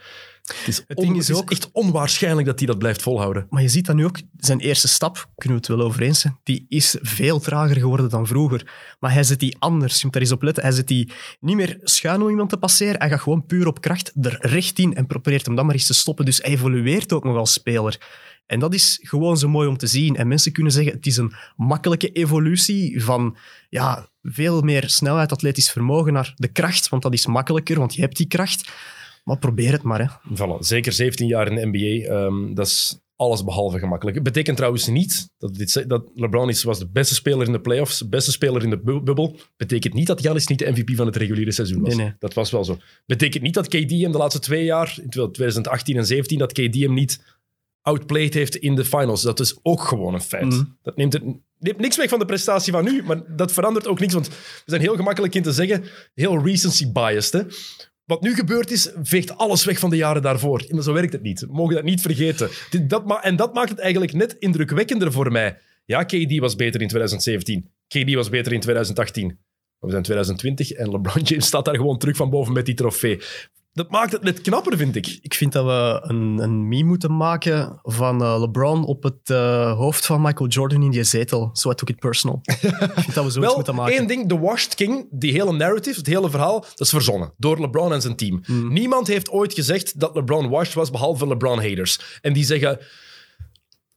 het is, Het on- is het ook- echt onwaarschijnlijk dat hij dat blijft volhouden. Maar je ziet dat nu ook, zijn eerste stap, kunnen we het wel over eens zijn, die is veel trager geworden dan vroeger. Maar hij zet die anders, je moet daar eens op letten. Hij zet die niet meer schuin om iemand te passeren, hij gaat gewoon puur op kracht er recht in en probeert hem dan maar eens te stoppen. Dus hij evolueert ook nog als speler. En dat is gewoon zo mooi om te zien. En mensen kunnen zeggen, het is een makkelijke evolutie van ja, veel meer snelheid, atletisch vermogen naar de kracht, want dat is makkelijker, want je hebt die kracht. Maar probeer het maar, hè. Voilà. Zeker 17 jaar in de NBA. ehm, dat is alles behalve gemakkelijk. Het betekent trouwens niet dat, dit, dat LeBron is, was de beste speler in de playoffs, de beste speler in de bu- bubbel. Betekent niet dat Giannis niet de MVP van het reguliere seizoen was. Nee, nee. Dat was wel zo. Betekent niet dat KD hem de laatste twee jaar, in 2018 en 17, dat KD hem niet outplayed heeft in de finals. Dat is ook gewoon een feit. Mhm. Dat neemt, het, neemt niks weg van de prestatie van nu, maar dat verandert ook niks. Want we zijn heel gemakkelijk in te zeggen, heel recency biased. Hè? Wat nu gebeurd is, veegt alles weg van de jaren daarvoor. Maar zo werkt het niet. We mogen dat niet vergeten. Dit- Dat ma- en dat maakt het eigenlijk net indrukwekkender voor mij. Ja, KD was beter in 2017. KD was beter in 2018. Maar we zijn 2020 en LeBron James staat daar gewoon terug van boven met die trofee. Dat maakt het net knapper, vind ik. Ik vind dat we een, een meme moeten maken van eh, LeBron op het eh, hoofd van Michael Jordan in die zetel. So I took it personal. ik vind dat we zoiets Wel, moeten maken. één ding, de Washed King, die hele narrative, het hele verhaal, dat is verzonnen door LeBron en zijn team. Hmm. Niemand heeft ooit gezegd dat LeBron washed was, behalve LeBron-haters. En die zeggen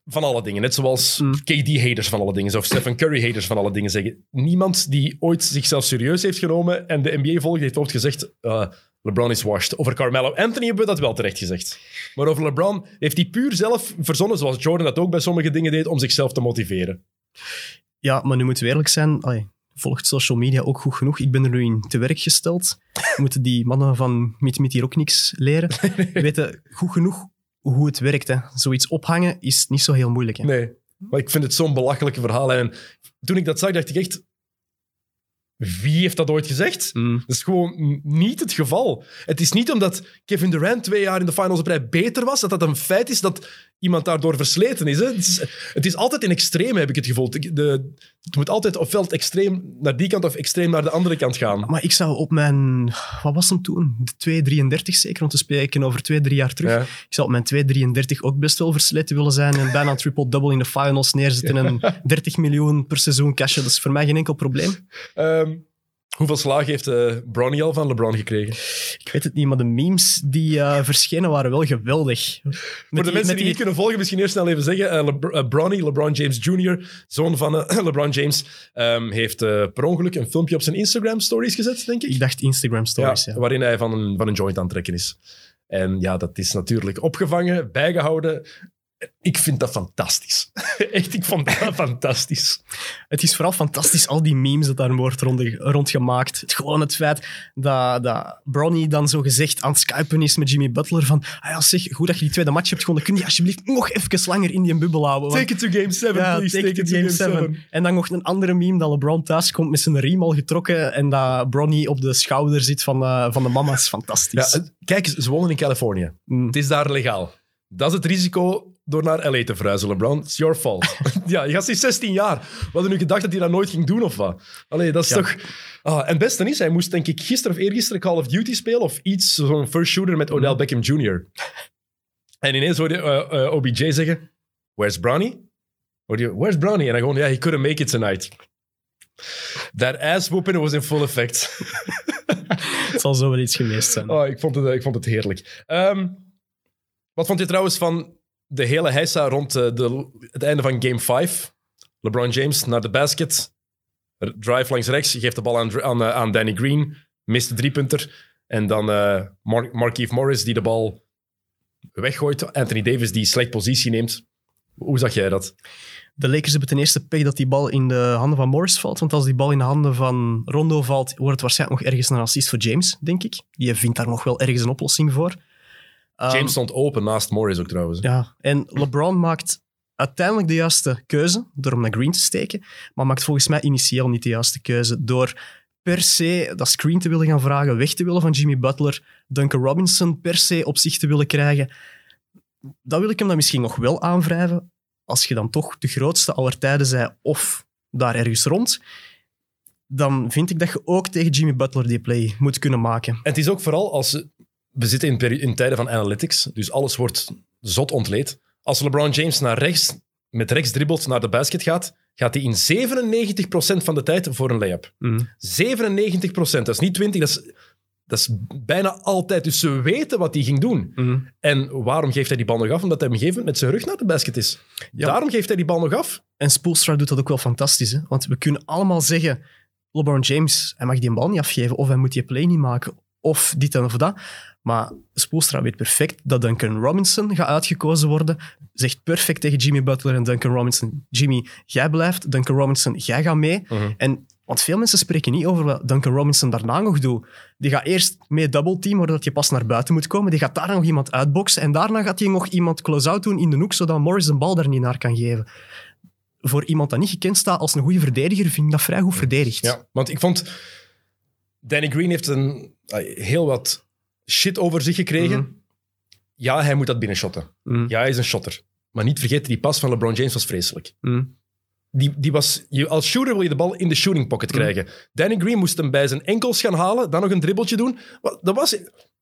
van alle dingen, net zoals Hmm. KD-haters van alle dingen, of Stephen Curry-haters van alle dingen zeggen. Niemand die ooit zichzelf serieus heeft genomen en de NBA volgt, heeft ooit gezegd... eh, LeBron is washed. Over Carmelo Anthony hebben we dat wel terecht gezegd. Maar over LeBron heeft hij puur zelf verzonnen, zoals Jordan dat ook bij sommige dingen deed, om zichzelf te motiveren. Ja, maar nu moeten we eerlijk zijn. Volgt social media ook goed genoeg. Ik ben er nu in te werk gesteld. Moeten die mannen van Meet Meet hier ook niks leren? weten goed genoeg hoe het werkt. Hè. Zoiets ophangen is niet zo heel moeilijk. Hè. Nee, maar ik vind het zo'n belachelijke verhaal. En toen ik dat zag, dacht ik echt... Wie heeft dat ooit gezegd? Mm. Dat is gewoon niet het geval. Het is niet omdat Kevin Durant twee jaar in de finals op rij beter was, dat dat een feit is dat iemand daardoor versleten is. Hè? Het, is het is altijd in extreem, heb ik het gevoel. De, de- het moet altijd ofwel het extreem naar die kant of extreem naar de andere kant gaan. Maar ik zou op mijn... Wat was hem toen? De 2,33 zeker, want we spreken over twee, drie jaar terug. Ja. Ik zou op mijn 2,33 ook best wel versleten willen zijn en bijna triple-double in de finals neerzetten en 30 miljoen per seizoen cashen. Dat is voor mij geen enkel probleem. Ehm, Hoeveel slagen heeft eh Bronny al van LeBron gekregen? Ik weet het niet, maar de memes die eh, verschenen waren wel geweldig. Met Voor de die- mensen met die niet kunnen volgen, misschien eerst snel even zeggen. Le eh, Bronny, LeBron James Jr., zoon van LeBron James, ehm, heeft per ongeluk een filmpje op zijn Instagram stories gezet, denk ik. Ik dacht Instagram stories, ja. Waarin hij van een, van een joint aan het trekken is. En ja, dat is natuurlijk opgevangen, bijgehouden. Ik vind dat fantastisch. Echt, ik vond dat fantastisch. Het is vooral fantastisch, al die memes dat daar wordt rond, rondgemaakt. Het, gewoon het feit dat, dat Bronny dan zo gezegd aan het skypen is met Jimmy Butler van ah ja, zeg, goed dat je die tweede match hebt gewonnen, kun je alsjeblieft nog even langer in die bubbel houden? Want- Take it to game 7, ja, please. take it to game 7. En dan nog een andere meme dat LeBron thuis komt met zijn riem al getrokken en dat Bronny op de schouder zit van, eh, van de mama. is fantastisch. Ja, kijk, ze wonen in Californië. Mm. Het is daar legaal. Dat is het risico door naar LA te verhuizen, LeBron. It's your fault. ja, je gast is 16 jaar. We hadden nu gedacht dat hij dat nooit ging doen, of wat? Allee, dat is Ja. toch... Ah, en het beste is, hij moest denk ik gisteren of eergisteren Call of Duty spelen of iets, zo'n first shooter met Odell Beckham Jr. En ineens hoorde je eh, eh, OBJ zeggen, where's Bronny? Hoorde je, where's Bronny? En dan gewoon, ja, he couldn't make it tonight. That ass whooping was in full effect. Het zal zo wel iets geweest zijn. Oh, ik, vond het, ik vond het heerlijk. Ehm, wat vond je trouwens van de hele heisa rond eh, de, het einde van Game 5? LeBron James naar de basket. Drive langs rechts, geeft de bal aan, aan, eh, aan Danny Green. Mist de driepunter. En dan eh Mar Markieff Morris die de bal weggooit. Anthony Davis die slecht positie neemt. Hoe zag jij dat? De Lakers hebben ten eerste pech dat die bal in de handen van Morris valt. Want als die bal in de handen van Rondo valt, wordt het waarschijnlijk nog ergens een assist voor James, denk ik. Die vindt daar nog wel ergens een oplossing voor. Ehm, James stond open naast Morris ook trouwens. Ja, en LeBron maakt uiteindelijk de juiste keuze door hem naar Green te steken, maar maakt volgens mij initieel niet de juiste keuze door per se dat screen te willen gaan vragen, weg te willen van Jimmy Butler, Duncan Robinson per se op zich te willen krijgen. Dat wil ik hem dan misschien nog wel aanwrijven, als je dan toch de grootste aller tijden zij of daar ergens rond, dan vind ik dat je ook tegen Jimmy Butler die play moet kunnen maken. En het is ook vooral als... We zitten in, tijden van analytics, dus alles wordt zot ontleed. Als LeBron James naar rechts, met rechts dribbelt naar de basket gaat, gaat hij in 97% van de tijd voor een layup. Mm. 97%, dat is niet 20, dat is, dat is bijna altijd. Dus ze weten wat hij ging doen. Mm. En waarom geeft hij die bal nog af? Omdat hij op een gegeven moment met zijn rug naar de basket is. Ja. Daarom geeft hij die bal nog af. En Spoelstra doet dat ook wel fantastisch. Hè? Want we kunnen allemaal zeggen, LeBron James, hij mag die een bal niet afgeven, of hij moet die play niet maken, of dit en of dat. Maar Spoelstra weet perfect dat Duncan Robinson gaat uitgekozen worden. Zegt perfect tegen Jimmy Butler en Duncan Robinson, Jimmy, jij blijft. Duncan Robinson, jij gaat mee. En, want veel mensen spreken niet over wat Duncan Robinson daarna nog doet. Die gaat eerst mee double team, waardoor je pas naar buiten moet komen. Die gaat daar nog iemand uitboksen. En daarna gaat hij nog iemand close-out doen in de hoek, zodat Morris de bal daar niet naar kan geven. Voor iemand dat niet gekend staat als een goede verdediger, vind ik dat vrij goed verdedigd. Ja, want ik vond... Danny Green heeft een, eh, heel wat shit over zich gekregen. Mhm. Ja, hij moet dat binnenshotten. Mm, Ja, hij is een shotter. Maar niet vergeten, die pas van LeBron James was vreselijk. mm. Die, die was, je, als shooter wil je de bal in de shooting pocket krijgen. Danny Green moest hem bij zijn enkels gaan halen, dan nog een dribbeltje doen. Dat was,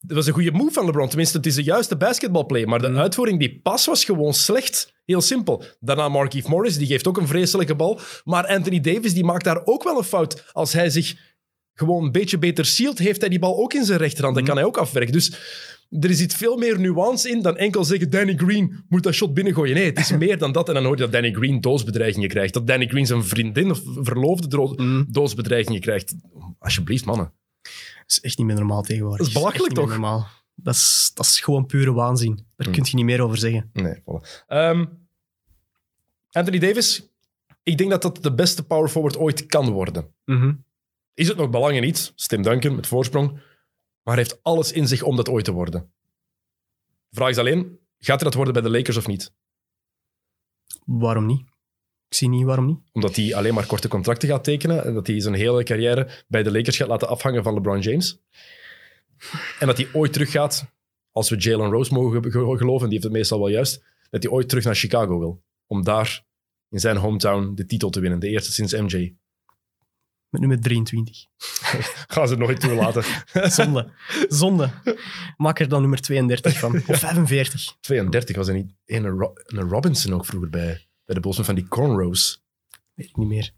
dat was een goede move van LeBron. Tenminste, het is de juiste basketbalplay. Maar de uitvoering, die pas was gewoon slecht. Heel simpel. Daarna Markieff Morris, die geeft ook een vreselijke bal. Maar Anthony Davis, die maakt daar ook wel een fout. Als hij zich gewoon een beetje beter sealt, heeft hij die bal ook in zijn rechterhand. Dan kan hij ook afwerken. Dus er zit veel meer nuance in dan enkel zeggen Danny Green moet dat shot binnengooien. Nee, het is meer dan dat. En dan hoor je dat Danny Green doosbedreigingen krijgt. Dat Danny Green zijn vriendin of verloofde Mm. doosbedreigingen krijgt. Alsjeblieft, mannen. Dat is echt niet meer normaal tegenwoordig. Dat is belachelijk, toch? normaal. Dat is, dat is gewoon pure waanzin. Daar Mm. kun je niet meer over zeggen. Nee, voilà. Ehm, Anthony Davis, ik denk dat dat de beste power forward ooit kan worden. Mhm. Is het nog belangen niet? Tim Duncan met voorsprong. Maar hij heeft alles in zich om dat ooit te worden. De vraag is alleen, gaat hij dat worden bij de Lakers of niet? Waarom niet? Ik zie niet waarom niet. Omdat hij alleen maar korte contracten gaat tekenen en dat hij zijn hele carrière bij de Lakers gaat laten afhangen van LeBron James. En dat hij ooit teruggaat, als we Jalen Rose mogen ge- geloven, die heeft het meestal wel juist, dat hij ooit terug naar Chicago wil. Om daar in zijn hometown de titel te winnen. De eerste sinds MJ. Met nummer 23. Gaan ze nooit toelaten. Zonde. Zonde. Maak er dan nummer 32 van. Of 45. 32 was er niet. En een, Ro- een Robinson ook vroeger bij, bij de met van die cornrows. Weet ik niet meer.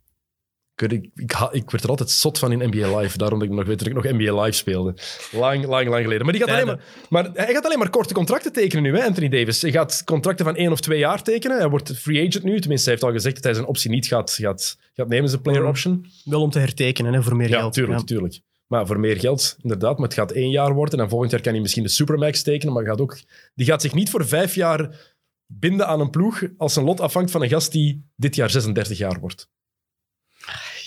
Ik, ik, ik, werd er altijd zot van in NBA Live. Daarom dat ik nog weet dat ik nog NBA Live speelde. Lang, lang, lang geleden. Maar, die gaat alleen maar, maar hij gaat alleen maar korte contracten tekenen nu, hè, Anthony Davis. Hij gaat contracten van één of twee jaar tekenen. Hij wordt free agent nu. Tenminste, hij heeft al gezegd dat hij zijn optie niet gaat, gaat, gaat nemen, zijn player option. Wel om te hertekenen hè, voor meer Ja, geld. tuurlijk, Ja. tuurlijk. Maar voor meer geld, inderdaad. Maar het gaat één jaar worden. En volgend jaar kan hij misschien de Supermax tekenen. Maar gaat ook, die gaat zich niet voor vijf jaar binden aan een ploeg als zijn lot afhangt van een gast die dit jaar 36 jaar wordt.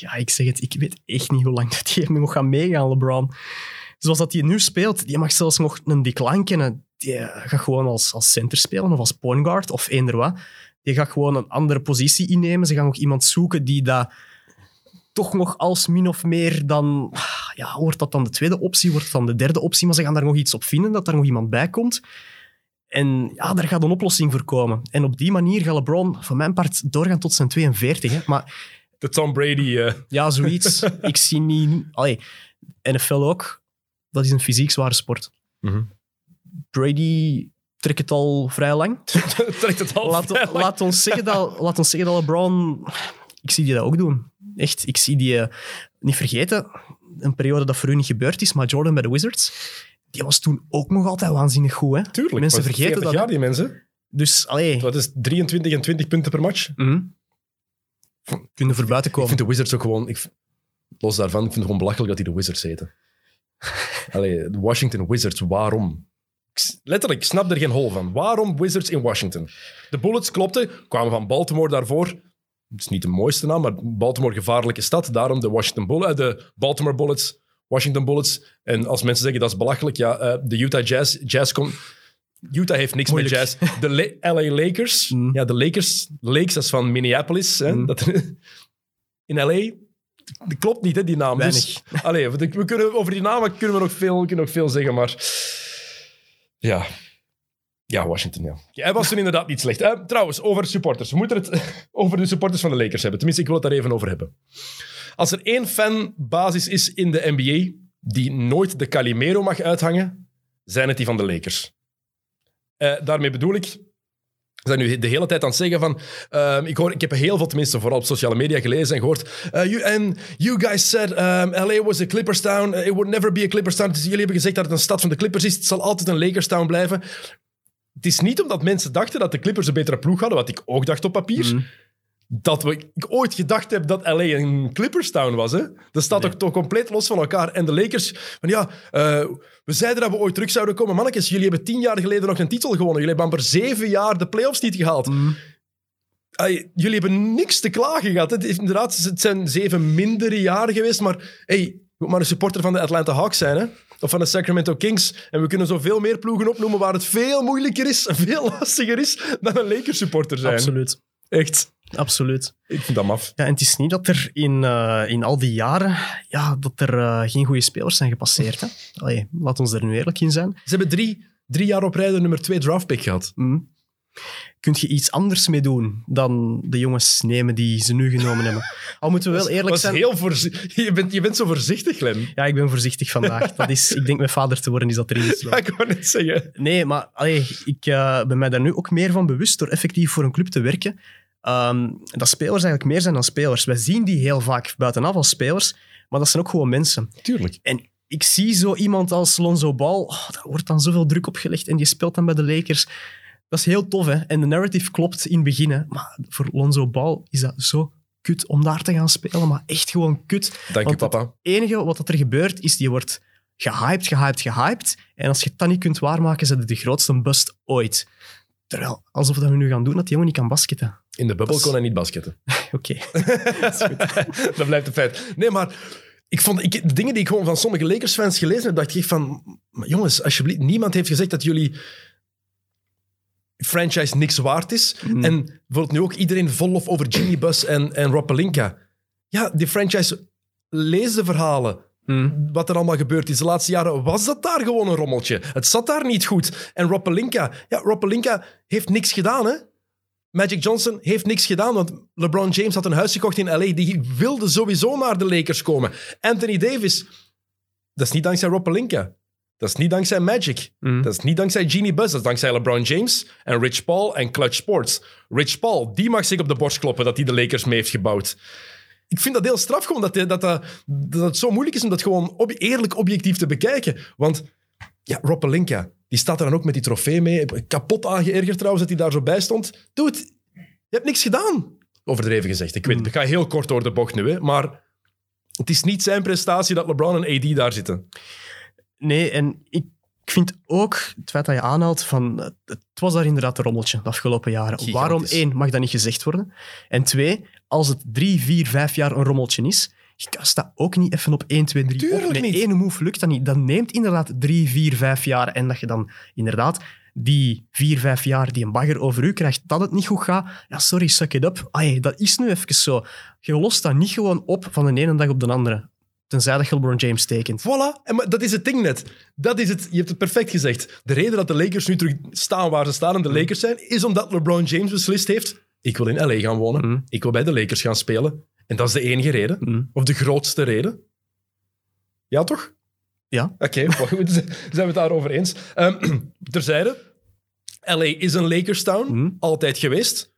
Ja, ik zeg het, ik weet echt niet hoe lang dat hij nog gaat meegaan, LeBron. Zoals dat hij nu speelt, die mag zelfs nog een decline kennen. Die gaat gewoon als, als center spelen of als point guard of eender wat. Die gaat gewoon een andere positie innemen. Ze gaan nog iemand zoeken die dat toch nog als min of meer dan... Ja, wordt dat dan de tweede optie, wordt het dan de derde optie, maar ze gaan daar nog iets op vinden, dat er nog iemand bij komt. En ja, daar gaat een oplossing voor komen. En op die manier gaat LeBron, voor mijn part, doorgaan tot zijn 42. Hè. Maar De Tom Brady. eh, ja, zoiets. ik zie niet... Allee, NFL ook. Dat is een fysiek zware sport. Mhm. Brady trekt het al vrij lang. trekt het al Laat, vrij lang. laat, ons zeggen dat, laat ons zeggen dat LeBron... Ik zie die dat ook doen. Echt, ik zie die... eh, niet vergeten, een periode dat voor u niet gebeurd is, maar Jordan bij de Wizards, die was toen ook nog altijd waanzinnig goed. Hè? Tuurlijk. Mensen vergeten 40 dat. hè. die mensen. Dus, allee... Dat is 23 en 20 punten per match. mhm. Kunnen voor buiten Ik komen. vind de Wizards ook gewoon... Ik, los daarvan, ik vind het gewoon belachelijk dat die de Wizards heten. Allee, de Washington Wizards, waarom? Letterlijk, ik snap er geen hol van. Waarom Wizards in Washington? De Bullets klopten, kwamen van Baltimore daarvoor. Het is niet de mooiste naam, maar Baltimore gevaarlijke stad. Daarom de, Washington Bull- eh, de Baltimore Bullets, Washington Bullets. En als mensen zeggen dat is belachelijk, ja, eh, de Utah Jazz. Jazz komt... Utah heeft niks Moeilijk. met jazz. De La- LA Lakers. Mm. Ja, de Lakers. Lakes, dat is van Minneapolis. Hè, Mm. dat, in LA. Dat klopt niet, hè, die naam. Dus, allee, we kunnen, over die namen kunnen we nog veel, kunnen nog veel zeggen, maar... Ja. Ja, Washington, ja. Ja, Hij was toen inderdaad niet slecht. Trouwens, over supporters. We moeten het over de supporters van de Lakers hebben. Tenminste, ik wil het daar even over hebben. Als er één fanbasis is in de NBA die nooit de Calimero mag uithangen, zijn het die van de Lakers. Eh, daarmee bedoel ik... We zijn nu de hele tijd aan het zeggen van... ehm, ik, hoor, ik heb heel veel, tenminste vooral op sociale media gelezen en gehoord. eh, you, and you guys said um, LA was a Clippers town. Uh, it would never be a Clippers town. Dus jullie hebben gezegd dat het een stad van de Clippers is. Het zal altijd een Lakers town blijven. Het is niet omdat mensen dachten dat de Clippers een betere ploeg hadden, wat ik ook dacht op papier. Mhm. Dat we, ik ooit gedacht heb dat LA een Clippers town was. Hè? Dat staat toch, toch compleet los van elkaar. En de Lakers, van ja, eh, we zeiden dat we ooit terug zouden komen. Mannetjes, jullie hebben tien jaar geleden nog een titel gewonnen. Jullie hebben amper zeven jaar de playoffs niet gehaald. Mhm. Ay, jullie hebben niks te klagen gehad. Het, is inderdaad, het zijn zeven mindere jaren geweest, maar hey, je moet maar een supporter van de Atlanta Hawks zijn, hè? of van de Sacramento Kings. En we kunnen zoveel meer ploegen opnoemen waar het veel moeilijker is, veel lastiger is dan een Lakers supporter zijn. Absoluut. Echt. Absoluut. Ik vind dat maf. Ja, en het is niet dat er in, eh, in al die jaren ja, dat er eh, geen goede spelers zijn gepasseerd. Hè? Allee, laat ons er nu eerlijk in zijn. Ze hebben drie, drie jaar op rij de nummer twee draftpick gehad. Mm. Kun je iets anders mee doen dan de jongens nemen die ze nu genomen hebben? Al moeten we wel eerlijk Dat is zijn. heel je, bent, je bent zo voorzichtig, Glenn. Ja, ik ben voorzichtig vandaag. Dat is, ik denk mijn vader te worden is dat erin Ja, gesloten. ik wou net zeggen. Nee, maar allee, ik eh, ben mij daar nu ook meer van bewust door effectief voor een club te werken. Ehm, dat spelers eigenlijk meer zijn dan spelers. Wij zien die heel vaak buitenaf als spelers, maar dat zijn ook gewoon mensen. Tuurlijk. En ik zie zo iemand als Lonzo Ball, oh, daar wordt dan zoveel druk op gelegd en die speelt dan bij de Lakers. Dat is heel tof, hè? En de narrative klopt in het begin, hè? Maar voor Lonzo Ball is dat zo kut om daar te gaan spelen, maar echt gewoon kut. Dank je, papa. Het enige wat er gebeurt, is die wordt gehyped, gehyped, gehyped. En als je het dan niet kunt waarmaken, zijn het de grootste bust ooit. Terwijl, alsof dat we nu gaan doen dat die jongen niet kan basketten. In de bubbel Dat kon hij niet basketten. Oké. dat blijft een feit. Nee, maar ik vond, ik, de dingen die ik gewoon van sommige Lakers-fans gelezen heb, dacht ik van... maar jongens, alsjeblieft, niemand heeft gezegd dat jullie franchise niks waard is. Mm. En bijvoorbeeld nu ook iedereen vol lof over Jimmy Bus en, en Rob Pelinka. Ja, die franchise, lees de verhalen. Mm. Wat er allemaal gebeurd is de laatste jaren, was dat daar gewoon een rommeltje. Het zat daar niet goed. En Rob Pelinka, ja, Rob Pelinka heeft niks gedaan, hè. Magic Johnson heeft niks gedaan, want LeBron James had een huis gekocht in LA. Die wilde sowieso naar de Lakers komen. Anthony Davis, dat is niet dankzij Rob Pelinka. Dat is niet dankzij Magic. Mm. Dat is niet dankzij Genie Buzz. Dat is dankzij LeBron James en Rich Paul en Clutch Sports. Rich Paul, die mag zich op de borst kloppen dat hij de Lakers mee heeft gebouwd. ik vind dat heel straf gewoon, dat, dat, dat, dat het zo moeilijk is om dat gewoon ob- eerlijk objectief te bekijken. Want ja, Rob Pelinka, die staat er dan ook met die trofee mee. Kapot aangeërgerd trouwens dat hij daar zo bij stond. Dude, je hebt niks gedaan. Overdreven gezegd. Ik weet het, ik ga heel kort door de bocht nu, hè, maar het is niet zijn prestatie dat LeBron en AD daar zitten. Nee, en ik vind ook het feit dat je aanhaalt van... Het het was daar inderdaad een rommeltje de afgelopen jaren. Gigantisch. Waarom, één, mag dat niet gezegd worden? En twee, als het drie, vier, vijf jaar een rommeltje is, je kast dat ook niet even op 1, 2, 3 Tuurlijk op. Met niet. één move lukt dat niet. Dat neemt inderdaad drie, vier, vijf jaar. En dat je dan inderdaad die vier, vijf jaar die een bagger over u krijgt, dat het niet goed gaat. Ja, sorry, suck it up. Ai, dat is nu even zo. Je lost dat niet gewoon op van de ene dag op de andere. Tenzij dat je LeBron James tekent. Voilà, en maar dat is het ding net. Dat is het, je hebt het perfect gezegd. De reden dat de Lakers nu terug staan waar ze staan en de Lakers zijn, is omdat LeBron James beslist heeft: ik wil in LA gaan wonen, Mm. ik wil bij de Lakers gaan spelen. En dat is de enige reden, Mm. of de grootste reden. Ja, toch? Ja. Oké, goed, zijn we het daarover eens. Ehm, terzijde, LA is een Lakers town, Mm. altijd geweest.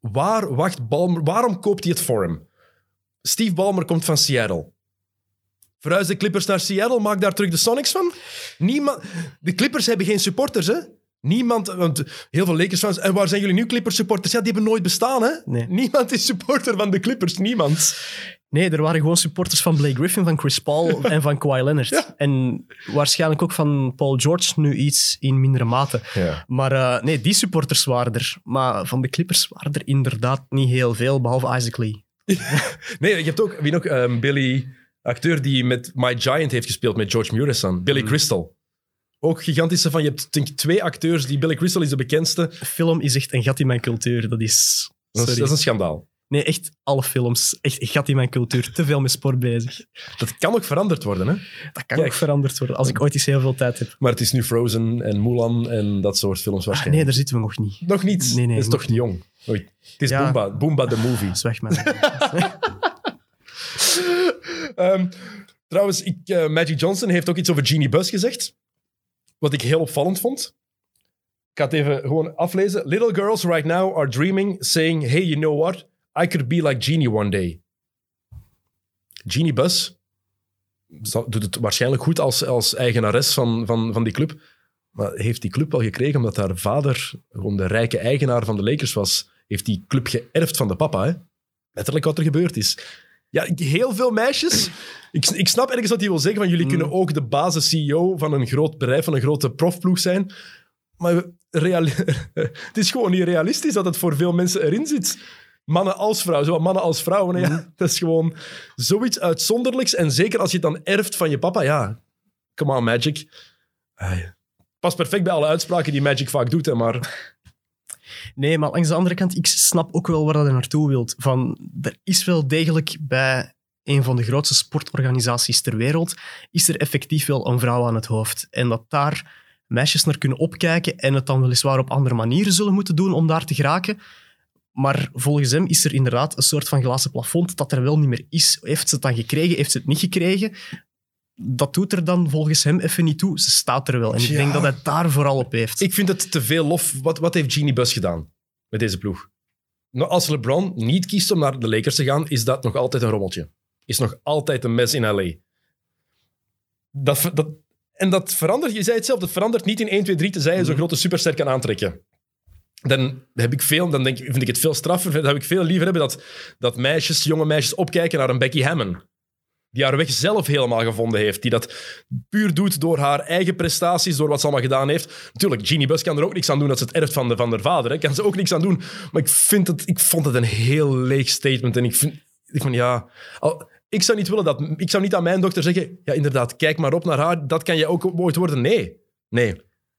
Waar wacht Balmer, waarom koopt hij het voor hem? Steve Ballmer komt van Seattle. Verhuis de Clippers naar Seattle, maak daar terug de Sonics van. Niemand, de Clippers hebben geen supporters, hè? Niemand, want heel veel Lakers fans. En waar zijn jullie nu Clippers supporters? Ja, die hebben nooit bestaan, hè? Nee. Niemand is supporter van de Clippers, niemand. Nee, er waren gewoon supporters van Blake Griffin, van Chris Paul en van Kawhi Leonard. Ja. En waarschijnlijk ook van Paul George, nu iets in mindere mate. Ja. Maar eh, nee, die supporters waren er. Maar van de Clippers waren er inderdaad niet heel veel, behalve Isaac Lee. Nee, je hebt ook, wie nog, Ehm, Billy, acteur die met My Giant heeft gespeeld met George Murison. Billy Crystal. Ook gigantische van, je hebt denk ik twee acteurs, die Billy Crystal is de bekendste. Film is echt een gat in mijn cultuur. Dat is... Dat is, dat is een schandaal. Nee, echt alle films. Echt een gat in mijn cultuur. Te veel met sport bezig. Dat kan ook veranderd worden, hè? Dat kan Kijk. ook veranderd worden, als ik ooit eens heel veel tijd heb. Maar het is nu Frozen en Mulan en dat soort films Ah, waarschijnlijk. nee, daar zitten we nog niet. Nog niet. Nee, nee, dat is toch niet jong. Oei. Het is Ja. Boomba. Boomba the movie. Zweg mij. Ehm, trouwens, ik, eh, Magic Johnson heeft ook iets over Genie Bus gezegd. Wat ik heel opvallend vond. Ik ga het even gewoon aflezen. Little girls right now are dreaming, saying, hey, you know what? I could be like Genie one day. Genie Bus doet het waarschijnlijk goed als, als eigenares van, van, van die club. Maar heeft die club wel gekregen omdat haar vader gewoon de rijke eigenaar van de Lakers was? Heeft die club geërfd van de papa, hè? Letterlijk wat er gebeurd is. Ja, heel veel meisjes. Ik, ik snap ergens wat hij wil zeggen, van jullie kunnen ook de basis-CEO van een groot bedrijf, van een grote profploeg zijn. Maar reali- het is gewoon niet realistisch dat het voor veel mensen erin zit. Mannen als vrouwen, zowel mannen als vrouwen. Ja, dat is gewoon zoiets uitzonderlijks. En zeker als je het dan erft van je papa, ja. Come on, Magic. Ai, Past perfect bij alle uitspraken die Magic vaak doet, hè, maar... Nee, maar langs de andere kant, ik snap ook wel waar dat naartoe wilt. Van, er is wel degelijk bij een van de grootste sportorganisaties ter wereld, is er effectief wel een vrouw aan het hoofd. En dat daar meisjes naar kunnen opkijken en het dan weliswaar op andere manieren zullen moeten doen om daar te geraken. Maar volgens hem is er inderdaad een soort van glazen plafond dat er wel niet meer is. Heeft ze het dan gekregen? Heeft ze het niet gekregen? Dat doet er dan volgens hem even niet toe. Ze staat er wel. En ik Ja. denk dat hij het daar vooral op heeft. Ik vind het te veel lof. Wat, wat heeft Genie Bus gedaan met deze ploeg? Nou, als LeBron niet kiest om naar de Lakers te gaan, is dat nog altijd een rommeltje. Is nog altijd een mes in LA. Dat, dat, en dat verandert, je zei het zelf, dat verandert niet in 1, 2, 3 tenzij je zo'n grote superster kan aantrekken. Dan heb ik veel, dan denk, ik- vind ik het veel straffer. Dan heb ik veel liever hebben dat, dat meisjes, jonge meisjes opkijken naar een Becky Hammon. Die haar weg zelf helemaal gevonden heeft. Die dat puur doet door haar eigen prestaties, door wat ze allemaal gedaan heeft. Natuurlijk, Jeannie Bus kan er ook niks aan doen dat ze het erft van, de, van haar vader. Hè. Kan ze ook niks aan doen. Maar ik, vind het, ik vond het een heel leeg statement. En ik vind, ik van ja... Ik zou niet willen dat... Ik zou niet aan mijn dochter zeggen... Ja, inderdaad, kijk maar op naar haar. Dat kan je ook ooit worden. Nee. Nee.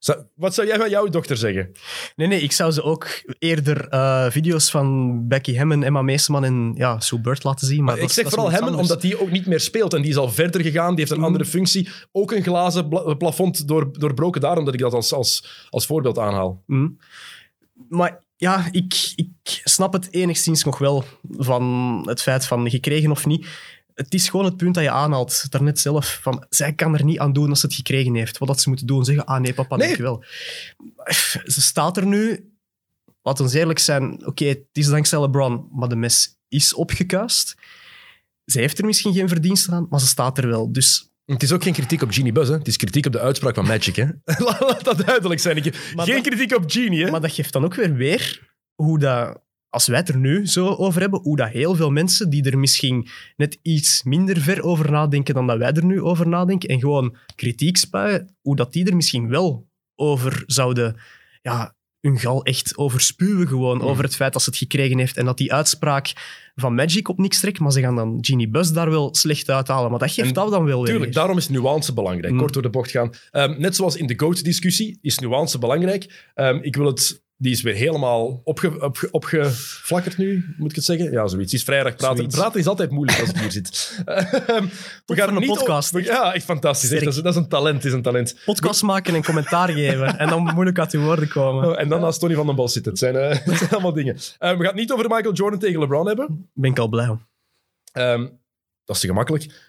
Zou- wat zou jij van jouw dochter zeggen? Nee, nee, ik zou ze ook eerder eh, video's van Becky Hammon, Emma Meeseman en ja, Sue Bird laten zien. Maar ik dat zeg dat vooral anders. omdat die ook niet meer speelt. En die is al verder gegaan. Die heeft een andere functie. Ook een glazen plafond door, doorbroken. Daarom dat ik dat als, als, als voorbeeld aanhaal. Mm. Maar ja, ik, ik snap het enigszins nog wel van het feit van gekregen of niet. Het is gewoon het punt dat je aanhaalt, daarnet zelf. Van, zij kan er niet aan doen als ze het gekregen heeft. Wat dat ze moeten doen, zeggen, ah nee papa, Nee. dankjewel. Ze staat er nu, laten we eerlijk zijn, oké, het is dankzij LeBron, maar de mes is opgekuist. Ze heeft er misschien geen verdiensten aan, maar ze staat er wel. Dus Het is ook geen kritiek op Genie Buzz, hè. Het is kritiek op de uitspraak van Magic, hè. Laat dat duidelijk zijn. Maar geen dat- kritiek op Genie, hè. Maar dat geeft dan ook weer weer hoe dat, als wij het er nu zo over hebben, hoe dat heel veel mensen die er misschien net iets minder ver over nadenken dan dat wij er nu over nadenken en gewoon kritiek spuien, hoe dat die er misschien wel over zouden, ja, hun gal echt overspuwen gewoon, over het feit dat ze het gekregen heeft en dat die uitspraak van Magic op niks trekt, maar ze gaan dan Genie Buzz daar wel slecht uithalen. Maar dat geeft En dat dan wel weer. Tuurlijk, daarom is nuance belangrijk. Mm. Kort door de bocht gaan. Ehm, net zoals in de GOAT-discussie is nuance belangrijk. Ehm, ik wil het... Die is weer helemaal opge, opge, opgeflakkerd nu, moet ik het zeggen? Ja, zoiets. Het is vrijdag praten. Zoiets. Praten is altijd moeilijk als ik hier zit. Ehm, we voor een podcast. op- we- ja, echt fantastisch. Echt, dat, is, dat is een talent. is een talent. Podcast maken en commentaar geven en dan moeilijk uit uw woorden komen. Oh, en dan naast Tony van den Bos zitten. Het zijn, eh, het zijn allemaal dingen. Ehm, we gaan het niet over Michael Jordan tegen LeBron hebben. Ben ik al blij om. Ehm, dat is te gemakkelijk.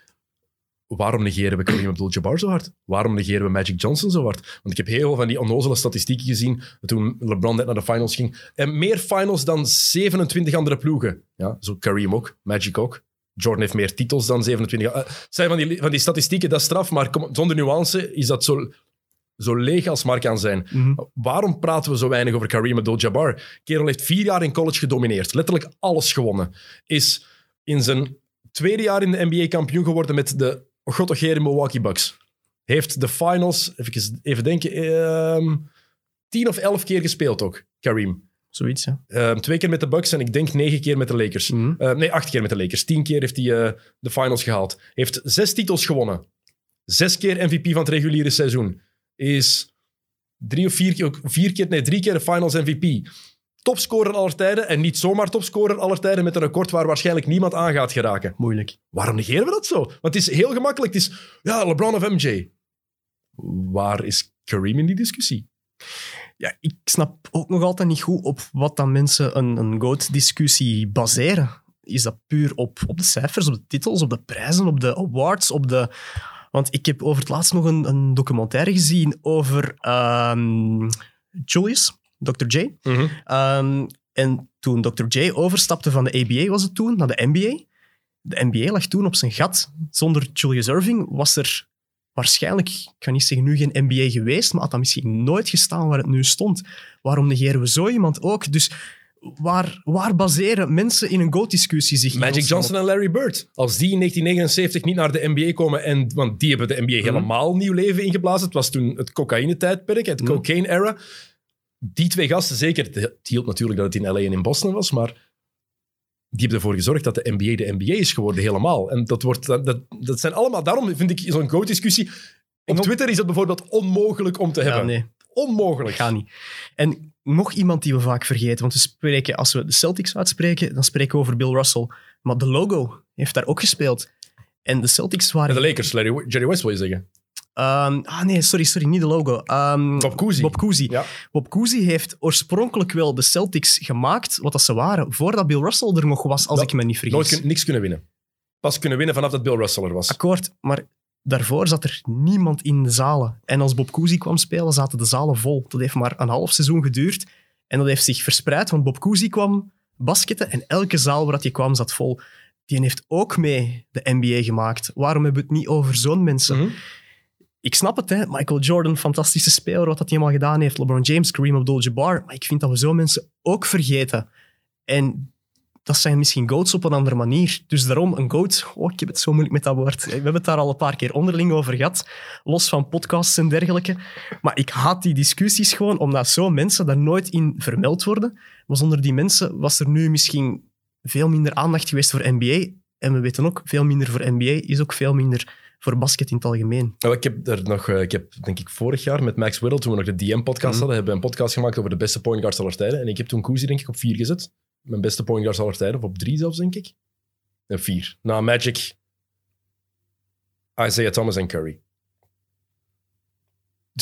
Waarom negeren we Kareem Abdul-Jabbar zo hard? Waarom negeren we Magic Johnson zo hard? Want ik heb heel veel van die onnozele statistieken gezien toen LeBron net naar de finals ging. En meer finals dan 27 andere ploegen. Ja, zo Kareem ook, Magic ook. Jordan heeft meer titels dan 27. Eh, zijn van die, van die statistieken, dat is straf, maar kom- zonder nuance is dat zo, zo leeg als maar kan zijn. Mhm. Waarom praten we zo weinig over Kareem Abdul-Jabbar? Kerel heeft vier jaar in college gedomineerd. Letterlijk alles gewonnen. Is in zijn tweede jaar in de NBA kampioen geworden met de Gottogere Milwaukee Bucks. Heeft de finals, even, even denken, ehm, tien of elf keer gespeeld ook, Kareem. Zoiets, ja. Ehm, twee keer met de Bucks en ik denk negen keer met de Lakers. Mhm. Eh, nee, acht keer met de Lakers. Tien keer heeft hij eh, de finals gehaald. Heeft zes titels gewonnen. Zes keer MVP van het reguliere seizoen. Is drie of vier, keer- vier keer, nee, drie keer de finals MVP. Topscorer aller tijden en niet zomaar topscorer aller tijden met een record waar waarschijnlijk niemand aan gaat geraken. Moeilijk. Waarom negeren we dat zo? Want het is heel gemakkelijk. Het is, ja, LeBron of MJ. Waar is Kareem in die discussie? Ja, ik snap ook nog altijd niet goed op wat dan mensen een, een GOAT-discussie baseren. Is dat puur op, op de cijfers, op de titels, op de prijzen, op de awards, op de... Want ik heb over het laatst nog een, een documentaire gezien over ehm, Julius, Dr. J. Ehm, en toen Dr. J overstapte van de ABA, was het toen, naar de NBA. De NBA lag toen op zijn gat. Zonder Julius Irving was er waarschijnlijk, ik ga niet zeggen nu geen NBA geweest, maar had dat misschien nooit gestaan waar het nu stond. Waarom negeren we zo iemand ook? Dus waar, waar baseren mensen in een GOAT-discussie zich Magic Johnson en Larry Bird. Als die in 1979 niet naar de NBA komen, en, want die hebben de NBA helemaal nieuw leven ingeblazen. Het was toen het cocaïne-tijdperk, het Mhm. cocaine-era. Die twee gasten, zeker, het hielp natuurlijk dat het in LA en in Boston was, maar die hebben ervoor gezorgd dat de NBA de NBA is geworden, helemaal. En dat, wordt, dat, dat, zijn allemaal, daarom vind ik zo'n GOAT-discussie. Op Twitter is dat bijvoorbeeld onmogelijk om te op- Ja, hebben. nee. Onmogelijk. Gaat niet. En nog iemand die we vaak vergeten, want we spreken, als we de Celtics uitspreken, dan spreken we over Bill Russell. Maar de logo heeft daar ook gespeeld. En de Celtics waren... En de Lakers, Larry, Jerry West wil je zeggen. Ehm, ah nee, sorry, sorry, niet de logo. Ehm, Bob Cousy. Bob Cousy. Ja. Bob Cousy heeft oorspronkelijk wel de Celtics gemaakt, wat dat ze waren, voordat Bill Russell er nog was, als Dat- ik me niet vergis. Nooit niks kunnen winnen. Pas kunnen winnen vanaf dat Bill Russell er was. Akkoord, maar daarvoor zat er niemand in de zalen. En als Bob Cousy kwam spelen, zaten de zalen vol. Dat heeft maar een half seizoen geduurd. En dat heeft zich verspreid, want Bob Cousy kwam basketten en elke zaal waar hij kwam zat vol. Die heeft ook mee de NBA gemaakt. Waarom hebben we het niet over zo'n mensen? Mhm. Ik snap het, hè. Michael Jordan, fantastische speler, wat dat hij allemaal gedaan heeft. LeBron James, Kareem Abdul-Jabbar. Maar ik vind dat we zo mensen ook vergeten. En dat zijn misschien goats op een andere manier. Dus daarom, een goat... Oh, ik heb het zo moeilijk met dat woord. We hebben het daar al een paar keer onderling over gehad. Los van podcasts en dergelijke. Maar ik haat die discussies gewoon, omdat zo mensen daar nooit in vermeld worden. Maar zonder die mensen was er nu misschien veel minder aandacht geweest voor NBA. En we weten ook, veel minder voor NBA is ook veel minder voor basket in het algemeen. Nou, ik heb er nog, eh, ik heb denk ik vorig jaar met Max Whittle, toen we nog de DM-podcast Mhm. hadden, hebben we een podcast gemaakt over de beste point guards aller tijden. En ik heb toen Cousy denk ik op vier gezet. Mijn beste point guards aller tijden, of op drie zelfs, denk ik. En vier. Na Magic, Isaiah Thomas en Curry.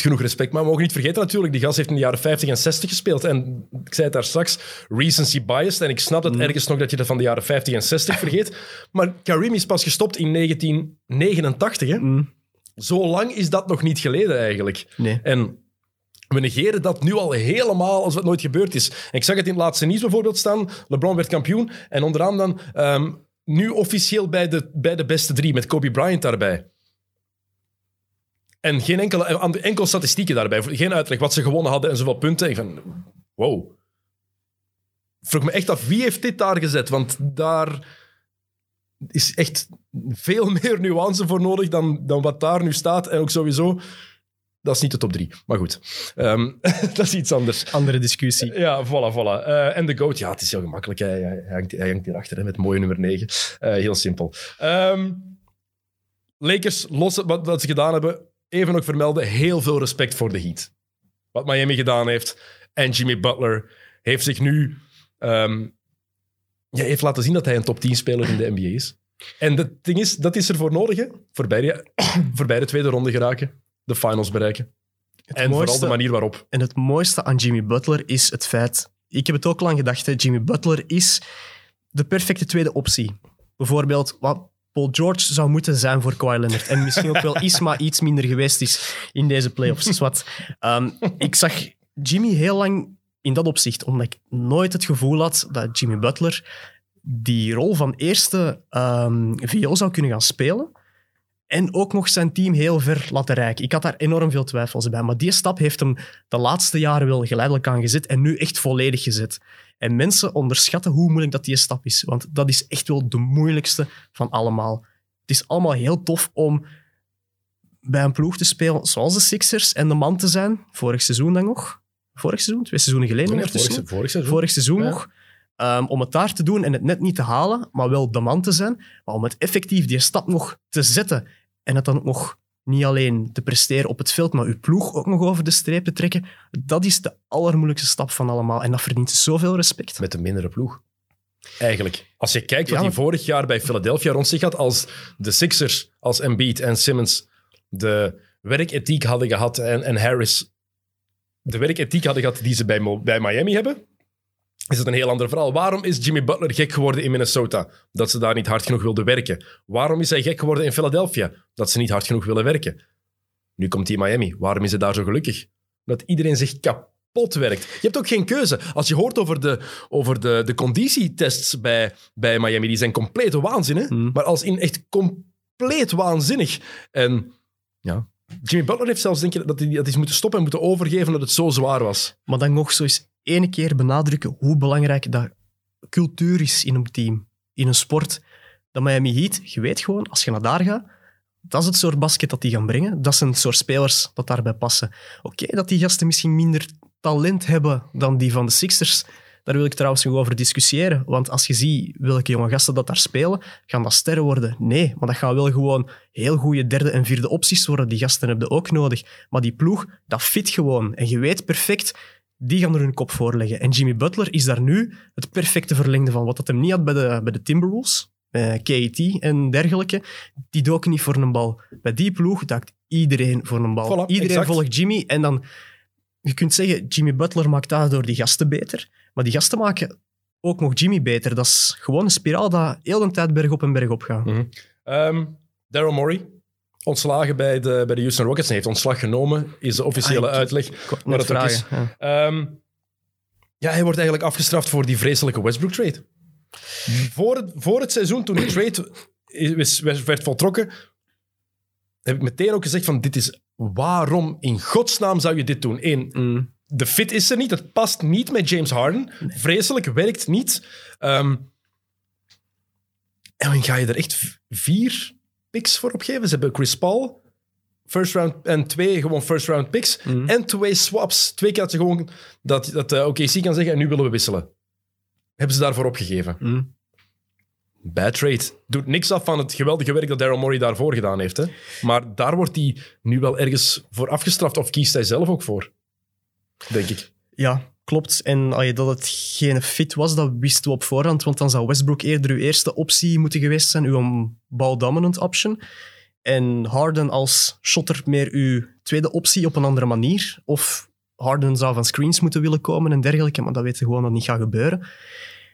Genoeg respect, maar we mogen niet vergeten natuurlijk, die gast heeft in de jaren 50 en 60 gespeeld. En ik zei het daar straks, recency biased. En ik snap dat Mhm. ergens nog dat je dat van de jaren 50 en 60 vergeet. Maar Kareem is pas gestopt in 1989, hè? Mm, Zo lang is dat nog niet geleden eigenlijk. nee. En We negeren dat nu al helemaal als het nooit gebeurd is. En ik zag het in het laatste nieuws bijvoorbeeld staan. LeBron werd kampioen. En onderaan dan ehm, nu officieel bij de, bij de beste drie, met Kobe Bryant daarbij. En geen enkele, enkel statistieken daarbij. Geen uitleg wat ze gewonnen hadden en zoveel punten. Ik van, wow. Vroeg me echt af, wie heeft dit daar gezet? Want daar is echt veel meer nuance voor nodig dan, dan wat daar nu staat. En ook sowieso, dat is niet de top drie. Maar goed, Ehm, dat is iets anders. Andere discussie. Ja, voilà, voilà. Eh, en de GOAT, ja, het is heel gemakkelijk. Hij, hij, hangt, hij hangt hierachter hè, met mooie nummer 9. heel simpel. Ehm, Lakers, los wat, wat ze gedaan hebben, even ook vermelden, heel veel respect voor de Heat. Wat Miami gedaan heeft. En Jimmy Butler heeft zich nu... ehm, ja, heeft laten zien dat hij een top 10 speler in de NBA is. En het ding is, dat is er voor nodig, hè. Voorbij de, voorbij de tweede ronde geraken. De finals bereiken. Het en vooral de manier waarop. En het mooiste aan Jimmy Butler is het feit... Ik heb het ook lang gedacht, hè, Jimmy Butler is de perfecte tweede optie. Bijvoorbeeld wat Paul George zou moeten zijn voor Kawhi Leonard. En misschien ook wel is, maar iets minder geweest is in deze playoffs. Dus wat, ehm, ik zag Jimmy heel lang in dat opzicht, omdat ik nooit het gevoel had dat Jimmy Butler die rol van eerste viool zou kunnen gaan spelen. En ook nog zijn team heel ver laten reiken. Ik had daar enorm veel twijfels bij. Maar die stap heeft hem de laatste jaren wel geleidelijk aan gezet en nu echt volledig gezet. En mensen onderschatten hoe moeilijk dat die stap is. Want dat is echt wel de moeilijkste van allemaal. Het is allemaal heel tof om bij een ploeg te spelen zoals de Sixers en de man te zijn. Vorig seizoen dan nog. Vorig seizoen? Twee seizoenen geleden vorig, seizoen. vorig seizoen Ja. nog. Ehm, om het daar te doen en het net niet te halen, maar wel de man te zijn. Maar om het effectief die stap nog te zetten en het dan ook nog niet alleen te presteren op het veld, maar uw ploeg ook nog over de streep te trekken, dat is de allermoeilijkste stap van allemaal. En dat verdient zoveel respect. met een mindere ploeg. Eigenlijk. Als je kijkt wat Ja. hij vorig jaar bij Philadelphia rond zich had, als de Sixers, als Embiid en Simmons de werkethiek hadden gehad en, en Harris de werkethiek hadden gehad die ze bij, bij Miami hebben, is het een heel ander verhaal. Waarom is Jimmy Butler gek geworden in Minnesota? Dat ze daar niet hard genoeg wilden werken. Waarom is hij gek geworden in Philadelphia? Dat ze niet hard genoeg willen werken. Nu komt hij in Miami. Waarom is hij daar zo gelukkig? Omdat iedereen zich kapot werkt. Je hebt ook geen keuze. Als je hoort over de, over de, de conditietests bij, bij Miami, die zijn compleet waanzin. Hè? Mm. Maar als in echt compleet waanzinnig. En ja, Jimmy Butler heeft zelfs denk ik dat hij dat is moeten stoppen en moeten overgeven dat het zo zwaar was. Maar dan nog zo eens ene keer benadrukken hoe belangrijk dat cultuur is in een team, in een sport. Dat Miami Heat, je weet gewoon, als je naar daar gaat, dat is het soort basket dat die gaan brengen. Dat zijn het soort spelers dat daarbij passen. Oké, dat die gasten misschien minder talent hebben dan die van de Sixers, daar wil ik trouwens nog over discussiëren. Want als je ziet welke jonge gasten dat daar spelen, gaan dat sterren worden? Nee, maar dat gaan wel gewoon heel goede derde en vierde opties worden. Die gasten hebben ook nodig. Maar die ploeg, dat fit gewoon. En je weet perfect, die gaan er hun kop voor leggen. En Jimmy Butler is daar nu het perfecte verlengde van. Wat dat hem niet had bij de, bij de Timberwolves, bij KAT en dergelijke. Die doken niet voor een bal. Bij die ploeg daakt iedereen voor een bal. Voilà, iedereen exact. volgt Jimmy. En dan, je kunt zeggen, Jimmy Butler maakt daardoor die gasten beter. Maar die gasten maken ook nog Jimmy beter. Dat is gewoon een spiraal dat heel de tijd berg op en berg op gaat. Ehm Daryl Morey, ontslagen bij de, bij de Houston Rockets. Hij heeft ontslag genomen, is de officiële Ah, uitleg. Maar dat is. vragen. Ja. Ehm, ja, hij wordt eigenlijk afgestraft voor die vreselijke Westbrook-trade. Voor, het, voor het seizoen, toen die trade is- werd, voltrokken, heb ik meteen ook gezegd van dit is... Waarom in godsnaam zou je dit doen? Eén, Mm. de fit is er niet. Het past niet met James Harden. Vreselijk, werkt niet. Ehm, en dan ga je er echt vier picks voor opgeven. Ze hebben Chris Paul, first round, en twee gewoon first round picks. Mm. En twee swaps. Twee keer dat ze gewoon dat, dat de OKC kan zeggen en nu willen we wisselen. Hebben ze daarvoor opgegeven. Mm. Bad trade. Doet niks af van het geweldige werk dat Daryl Morey daarvoor gedaan heeft. Hè. Maar daar wordt hij nu wel ergens voor afgestraft. Of kiest hij zelf ook voor. Denk ik. Ja, klopt. En allee, dat het geen fit was, dat wisten we op voorhand. Want dan zou Westbrook eerder uw eerste optie moeten geweest zijn, uw ball-dominant option. En Harden als shotter meer uw tweede optie op een andere manier. Of Harden zou van screens moeten willen komen en dergelijke, maar dat weten we gewoon dat niet gaat gebeuren.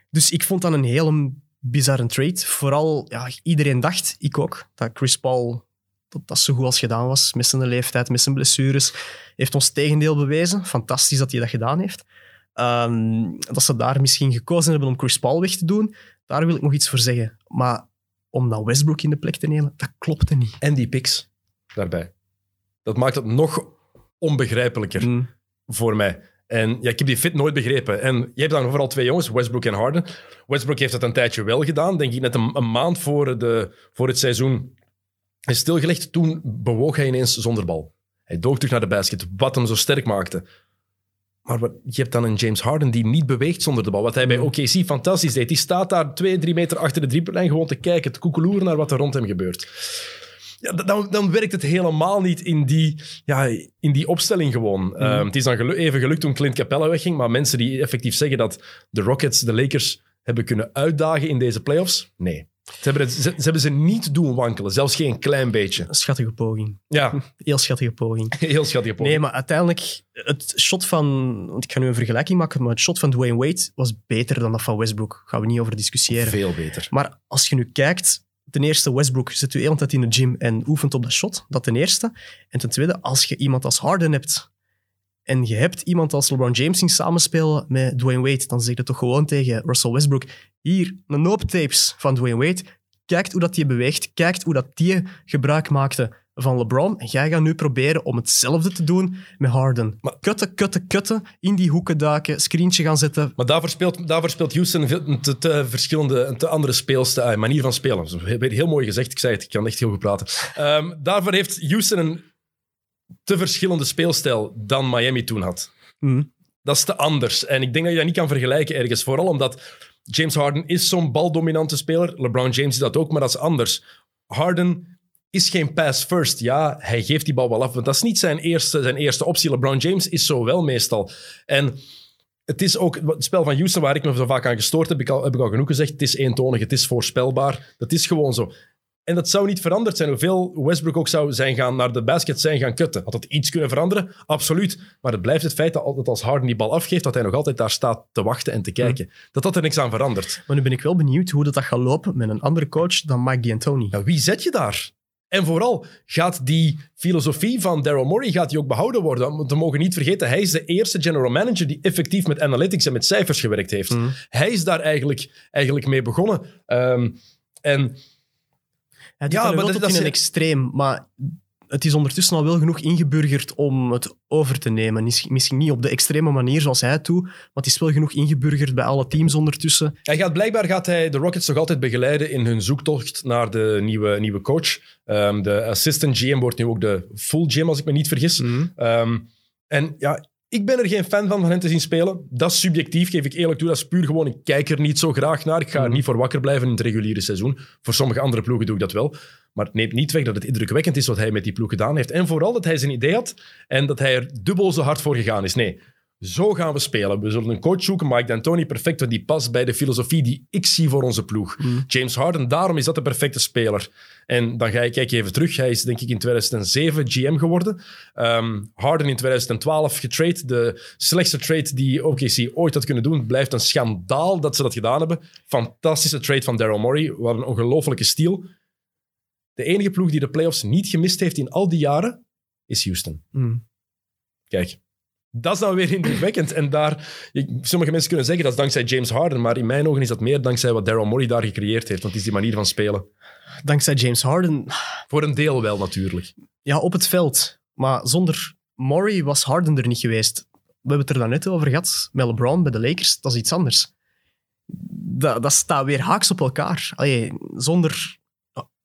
Dus ik vond dat een hele bizarre trade. Vooral, ja, iedereen dacht, ik ook, dat Chris Paul dat dat zo goed als gedaan was. Met leeftijd, met blessures. Heeft ons tegendeel bewezen. Fantastisch dat hij dat gedaan heeft. Ehm, dat ze daar misschien gekozen hebben om Chris Paul weg te doen, daar wil ik nog iets voor zeggen. Maar om dan Westbrook in de plek te nemen, dat klopte niet. En die picks daarbij. Dat maakt het nog onbegrijpelijker Mm. voor mij. En ja, ik heb die fit nooit begrepen. En je hebt dan vooral twee jongens, Westbrook en Harden. Westbrook heeft dat een tijdje wel gedaan. Denk ik net een, een maand voor, de, voor het seizoen is stilgelegd. Toen bewoog hij ineens zonder bal. Hij dook terug naar de basket, wat hem zo sterk maakte. Maar wat, je hebt dan een James Harden die niet beweegt zonder de bal. Wat hij bij OKC fantastisch deed. Die staat daar twee, drie meter achter de driepuntlijn gewoon te kijken, te koekeloeren naar wat er rond hem gebeurt. Ja, dan, dan werkt het helemaal niet in die, ja, in die opstelling gewoon. Ehm, het is dan gelu- even gelukt toen Clint Capella wegging, maar mensen die effectief zeggen dat de Rockets de Lakers hebben kunnen uitdagen in deze playoffs, nee. Ze hebben, het- ze, ze hebben ze niet doen wankelen, zelfs geen klein beetje. Schattige poging. Ja, Heel schattige poging. heel schattig. Nee, maar uiteindelijk, het shot van... Want ik ga nu een vergelijking maken, maar het shot van Dwayne Wade was beter dan dat van Westbrook. Gaan we niet over discussiëren. Veel beter. Maar als je nu kijkt, ten eerste, Westbrook zit u de hele tijd in de gym en oefent op dat shot. Dat ten eerste. En ten tweede, als je iemand als Harden hebt en je hebt iemand als LeBron James zien samenspelen met Dwayne Wade, dan zeg je toch gewoon tegen Russell Westbrook, hier, een hoop tapes van Dwayne Wade. Kijkt hoe dat die beweegt. Kijkt hoe dat die gebruik maakte van LeBron. En jij gaat nu proberen om hetzelfde te doen met Harden. Maar- kutten, kutten, kutten, in die hoeken duiken, screentje gaan zetten. Maar daarvoor speelt, daarvoor speelt Houston een, te, te verschillende, een te andere speelstijl, eh, manier van spelen. Dat is heel, heel mooi gezegd, ik zei het, ik kan echt heel goed praten. Ehm, daarvoor heeft Houston een te verschillende speelstijl dan Miami toen had. Mhm. Dat is te anders. En ik denk dat je dat niet kan vergelijken ergens. Vooral omdat James Harden is zo'n baldominante speler. LeBron James is dat ook, maar dat is anders. Harden is geen pass first. Ja, hij geeft die bal wel af, want dat is niet zijn eerste, zijn eerste optie. LeBron James is zo wel meestal. En het is ook het spel van Houston waar ik me zo vaak aan gestoord heb, heb ik al, heb ik al genoeg gezegd. Het is eentonig, het is voorspelbaar. Dat is gewoon zo. En dat zou niet veranderd zijn. Hoeveel Westbrook ook zou zijn gaan naar de basket zijn gaan kutten. Had dat iets kunnen veranderen? Absoluut. Maar het blijft het feit dat altijd als Harden die bal afgeeft, dat hij nog altijd daar staat te wachten en te kijken. Dat dat er niks aan verandert. Maar nu ben ik wel benieuwd hoe dat, dat gaat lopen met een andere coach dan Mike D'Antoni. Ja, wie zet je daar? En vooral, gaat die filosofie van Daryl Morey gaat die ook behouden worden? Want we mogen niet vergeten, hij is de eerste general manager die effectief met analytics en met cijfers gewerkt heeft. Hij is daar eigenlijk, eigenlijk mee begonnen. Ehm, en Hij doet Ja, maar wel dat- tot dat in is- een extreem, maar het is ondertussen al wel genoeg ingeburgerd om het over te nemen. Is- Misschien niet op de extreme manier zoals hij het doet, maar het is wel genoeg ingeburgerd bij alle teams ondertussen. hij gaat, blijkbaar gaat hij de Rockets nog altijd begeleiden in hun zoektocht naar de nieuwe, nieuwe coach. Ehm, de assistant GM wordt nu ook de full GM, als ik me niet vergis. Ehm, en ja, ik ben er geen fan van van hen te zien spelen. Dat is subjectief, geef ik eerlijk toe. Dat is puur gewoon, ik kijk er niet zo graag naar. Ik ga er niet voor wakker blijven in het reguliere seizoen. Voor sommige andere ploegen doe ik dat wel. Maar het neemt niet weg dat het indrukwekkend is wat hij met die ploeg gedaan heeft. En vooral dat hij zijn idee had en dat hij er dubbel zo hard voor gegaan is. Nee, zo gaan we spelen. We zullen een coach zoeken, Mike D'Antoni, perfect, want die past bij de filosofie die ik zie voor onze ploeg. James Harden, daarom is dat de perfecte speler. En dan ga ik kijken even terug. Hij is denk ik in 2007 GM geworden. Ehm, Harden in 2012 getrade. De slechtste trade die OKC ooit had kunnen doen. Blijft een schandaal dat ze dat gedaan hebben. Fantastische trade van Daryl Morey. Wat een ongelofelijke steal. De enige ploeg die de playoffs niet gemist heeft in al die jaren is Houston. Hmm. Kijk, dat is dan weer indrukwekkend. En daar, ik- sommige mensen kunnen zeggen dat is dankzij James Harden, maar in mijn ogen is dat meer dankzij wat Daryl Morey daar gecreëerd heeft. Want het is die manier van spelen. Dankzij James Harden, Voor een deel wel, natuurlijk. ja, op het veld. Maar zonder Murray was Harden er niet geweest. We hebben het er daarnet over gehad met LeBron bij de Lakers. Dat is iets anders. Dat, dat staat weer haaks op elkaar. Allee, zonder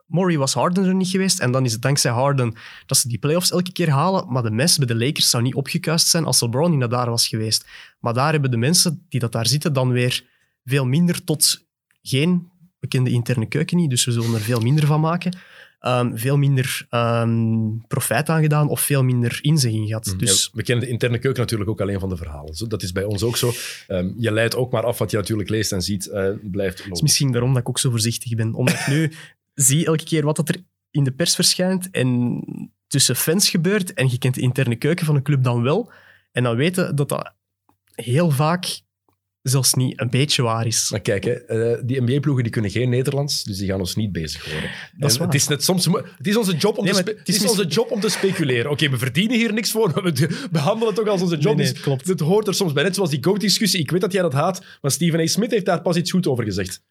Murray was Harden er niet geweest. En dan is het dankzij Harden dat ze die playoffs elke keer halen. Maar de mess bij de Lakers zou niet opgekuist zijn als LeBron niet naar daar was geweest. Maar daar hebben de mensen die dat daar zitten dan weer veel minder tot geen bekende interne keuken niet. Dus we zullen er veel minder van maken. Ehm, veel minder ehm, profijt aan gedaan of veel minder inzegging gehad. Dus Ja, we kennen de interne keuken natuurlijk ook alleen van de verhalen. Zo, Dat is bij ons ook zo. Ehm, je leidt ook maar af wat je natuurlijk leest en ziet. eh, blijft Het is misschien daarom dat ik ook zo voorzichtig ben. Omdat ik nu zie elke keer wat dat er in de pers verschijnt en tussen fans gebeurt. En je kent de interne keuken van een club dan wel. En dan weten dat dat heel vaak zelfs niet een beetje waar is. Maar kijk, hè, eh, die NBA-ploegen die kunnen geen Nederlands, dus die gaan ons niet bezig houden. Dat is waar. het, is net soms, het is onze job om, Nee, te, het is onze job om te speculeren. Oké, we verdienen hier niks voor, maar we behandelen het ook als onze job. Nee, nee, Dus klopt. Het hoort er soms bij. Net zoals die GOAT-discussie. Ik weet dat jij dat haat, maar Stephen A. Smith heeft daar pas iets goed over gezegd.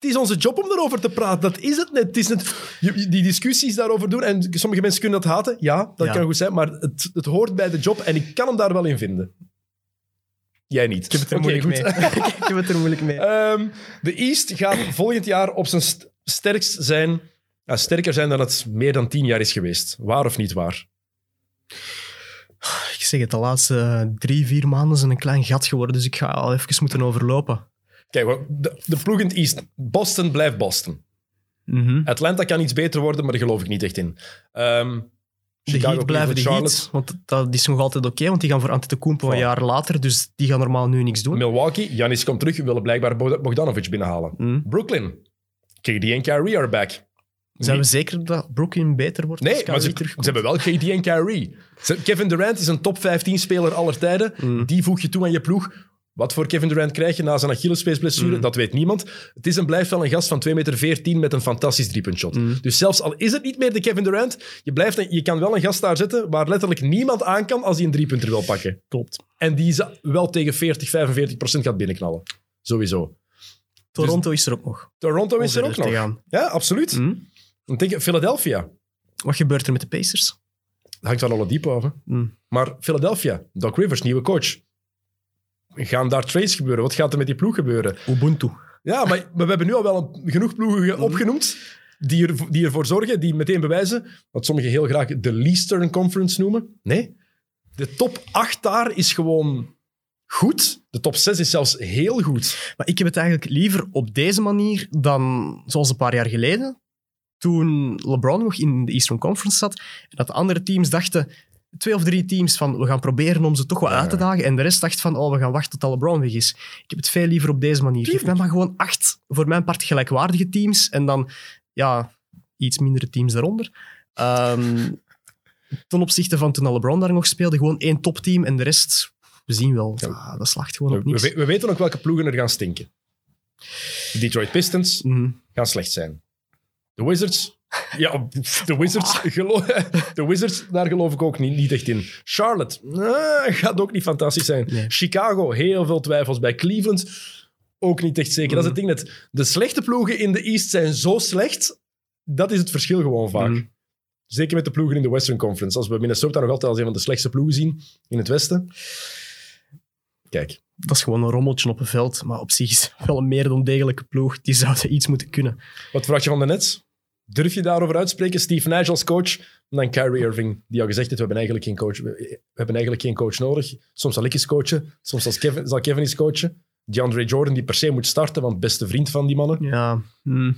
Het is onze job om daarover te praten. Dat is het net. Het is net je- die discussies daarover doen. En sommige mensen kunnen dat haten. Ja, dat Ja. kan goed zijn. Maar het, het hoort bij de job en ik kan hem daar wel in vinden. Jij niet. Ik heb het er moeilijk goed. mee. ik heb het er moeilijk mee. Ehm, de East gaat volgend jaar op zijn st- sterkst zijn. ja, sterker zijn dan het meer dan tien jaar is geweest. Waar of niet waar? Ik zeg het, de laatste eh, drie, vier maanden zijn een klein gat geworden, dus ik ga al even moeten overlopen. Kijk, de, de ploeg in het East. Boston blijft Boston. Mhm. Atlanta kan iets beter worden, maar daar geloof ik niet echt in. Ehm De Heat blijven de Heat, want dat is nog altijd oké, want die gaan voor Antetokounmpo een Voilà. jaar later, dus die gaan normaal nu niks doen. Milwaukee, Janis komt terug, we willen blijkbaar Bog- Bogdanovic binnenhalen. Mhm. Brooklyn, KD en Kyrie are back. Zijn we zeker dat Brooklyn beter wordt als Nee, maar ze, hebben wel KD en Kyrie. Kevin Durant is een top 15 speler aller tijden. Mm. Die voeg je toe aan je ploeg. Wat voor Kevin Durant krijg je na zijn Achillespeesblessure? Mm. Dat weet niemand. Het is en blijft wel een gast van 2,14 meter met een fantastisch driepuntshot. Mm. Dus zelfs al is het niet meer de Kevin Durant, je, blijft, je kan wel een gast daar zetten waar letterlijk niemand aan kan als hij een driepunter wil pakken. Klopt. En die ze wel tegen 40, 45 procent gaat binnenknallen. Sowieso. Toronto is er ook nog. Toronto is er ook nog. gaan. Ja, absoluut. Mhm. Ik denk Philadelphia. Wat gebeurt er met de Pacers? Dat hangt wel alle diep over. Mm. Maar Philadelphia, Doc Rivers, nieuwe coach. Gaan daar trades gebeuren? Wat gaat er met die ploeg gebeuren? Ubuntu. Ja, maar, maar we hebben nu al wel een- genoeg ploegen ge- opgenoemd die, er, die ervoor zorgen, die meteen bewijzen, wat sommigen heel graag de Eastern Conference noemen. Nee, de top 8 daar is gewoon goed. De top 6 is zelfs heel goed. Maar ik heb het eigenlijk liever op deze manier dan zoals een paar jaar geleden, toen LeBron nog in de Eastern Conference zat, en dat de andere teams dachten, twee of drie teams van we gaan proberen om ze toch wat Ja. uit te dagen, en de rest dacht van oh, we gaan wachten tot LeBron weg is. Ik heb het veel liever op deze manier. Geef mij maar gewoon acht, voor mijn part gelijkwaardige teams, en dan ja, iets mindere teams daaronder. Ehm, ten opzichte van toen LeBron daar nog speelde, gewoon één topteam en de rest, we zien wel, ah, dat slacht gewoon op We, we- we weten ook welke ploegen er gaan stinken. De Detroit Pistons Mhm. gaan slecht zijn. De Wizards... Ja, de Wizards, de Wizards, daar geloof ik ook niet, niet echt in. Charlotte, eh, gaat ook niet fantastisch zijn. Nee. Chicago, heel veel twijfels bij Cleveland. Ook niet echt zeker. Dat is het ding net. De slechte ploegen in de East zijn zo slecht. Dat is het verschil gewoon vaak. Mhm. Zeker met de ploegen in de Western Conference. Als we Minnesota nog altijd als een van de slechtste ploegen zien in het Westen. Kijk, dat is gewoon een rommeltje op een veld. Maar op zich is het wel een meer dan degelijke ploeg. Die zouden iets moeten kunnen. wat vraag je van de Nets? Durf je daarover uitspreken? Steve Nash als coach? En dan Kyrie Irving, die al gezegd heeft, we hebben eigenlijk geen coach, we, we hebben eigenlijk geen coach nodig. Soms zal ik eens coachen, soms zal Kevin, zal Kevin eens coachen. DeAndre Jordan, die per se moet starten, want beste vriend van die mannen. Ja, hmm.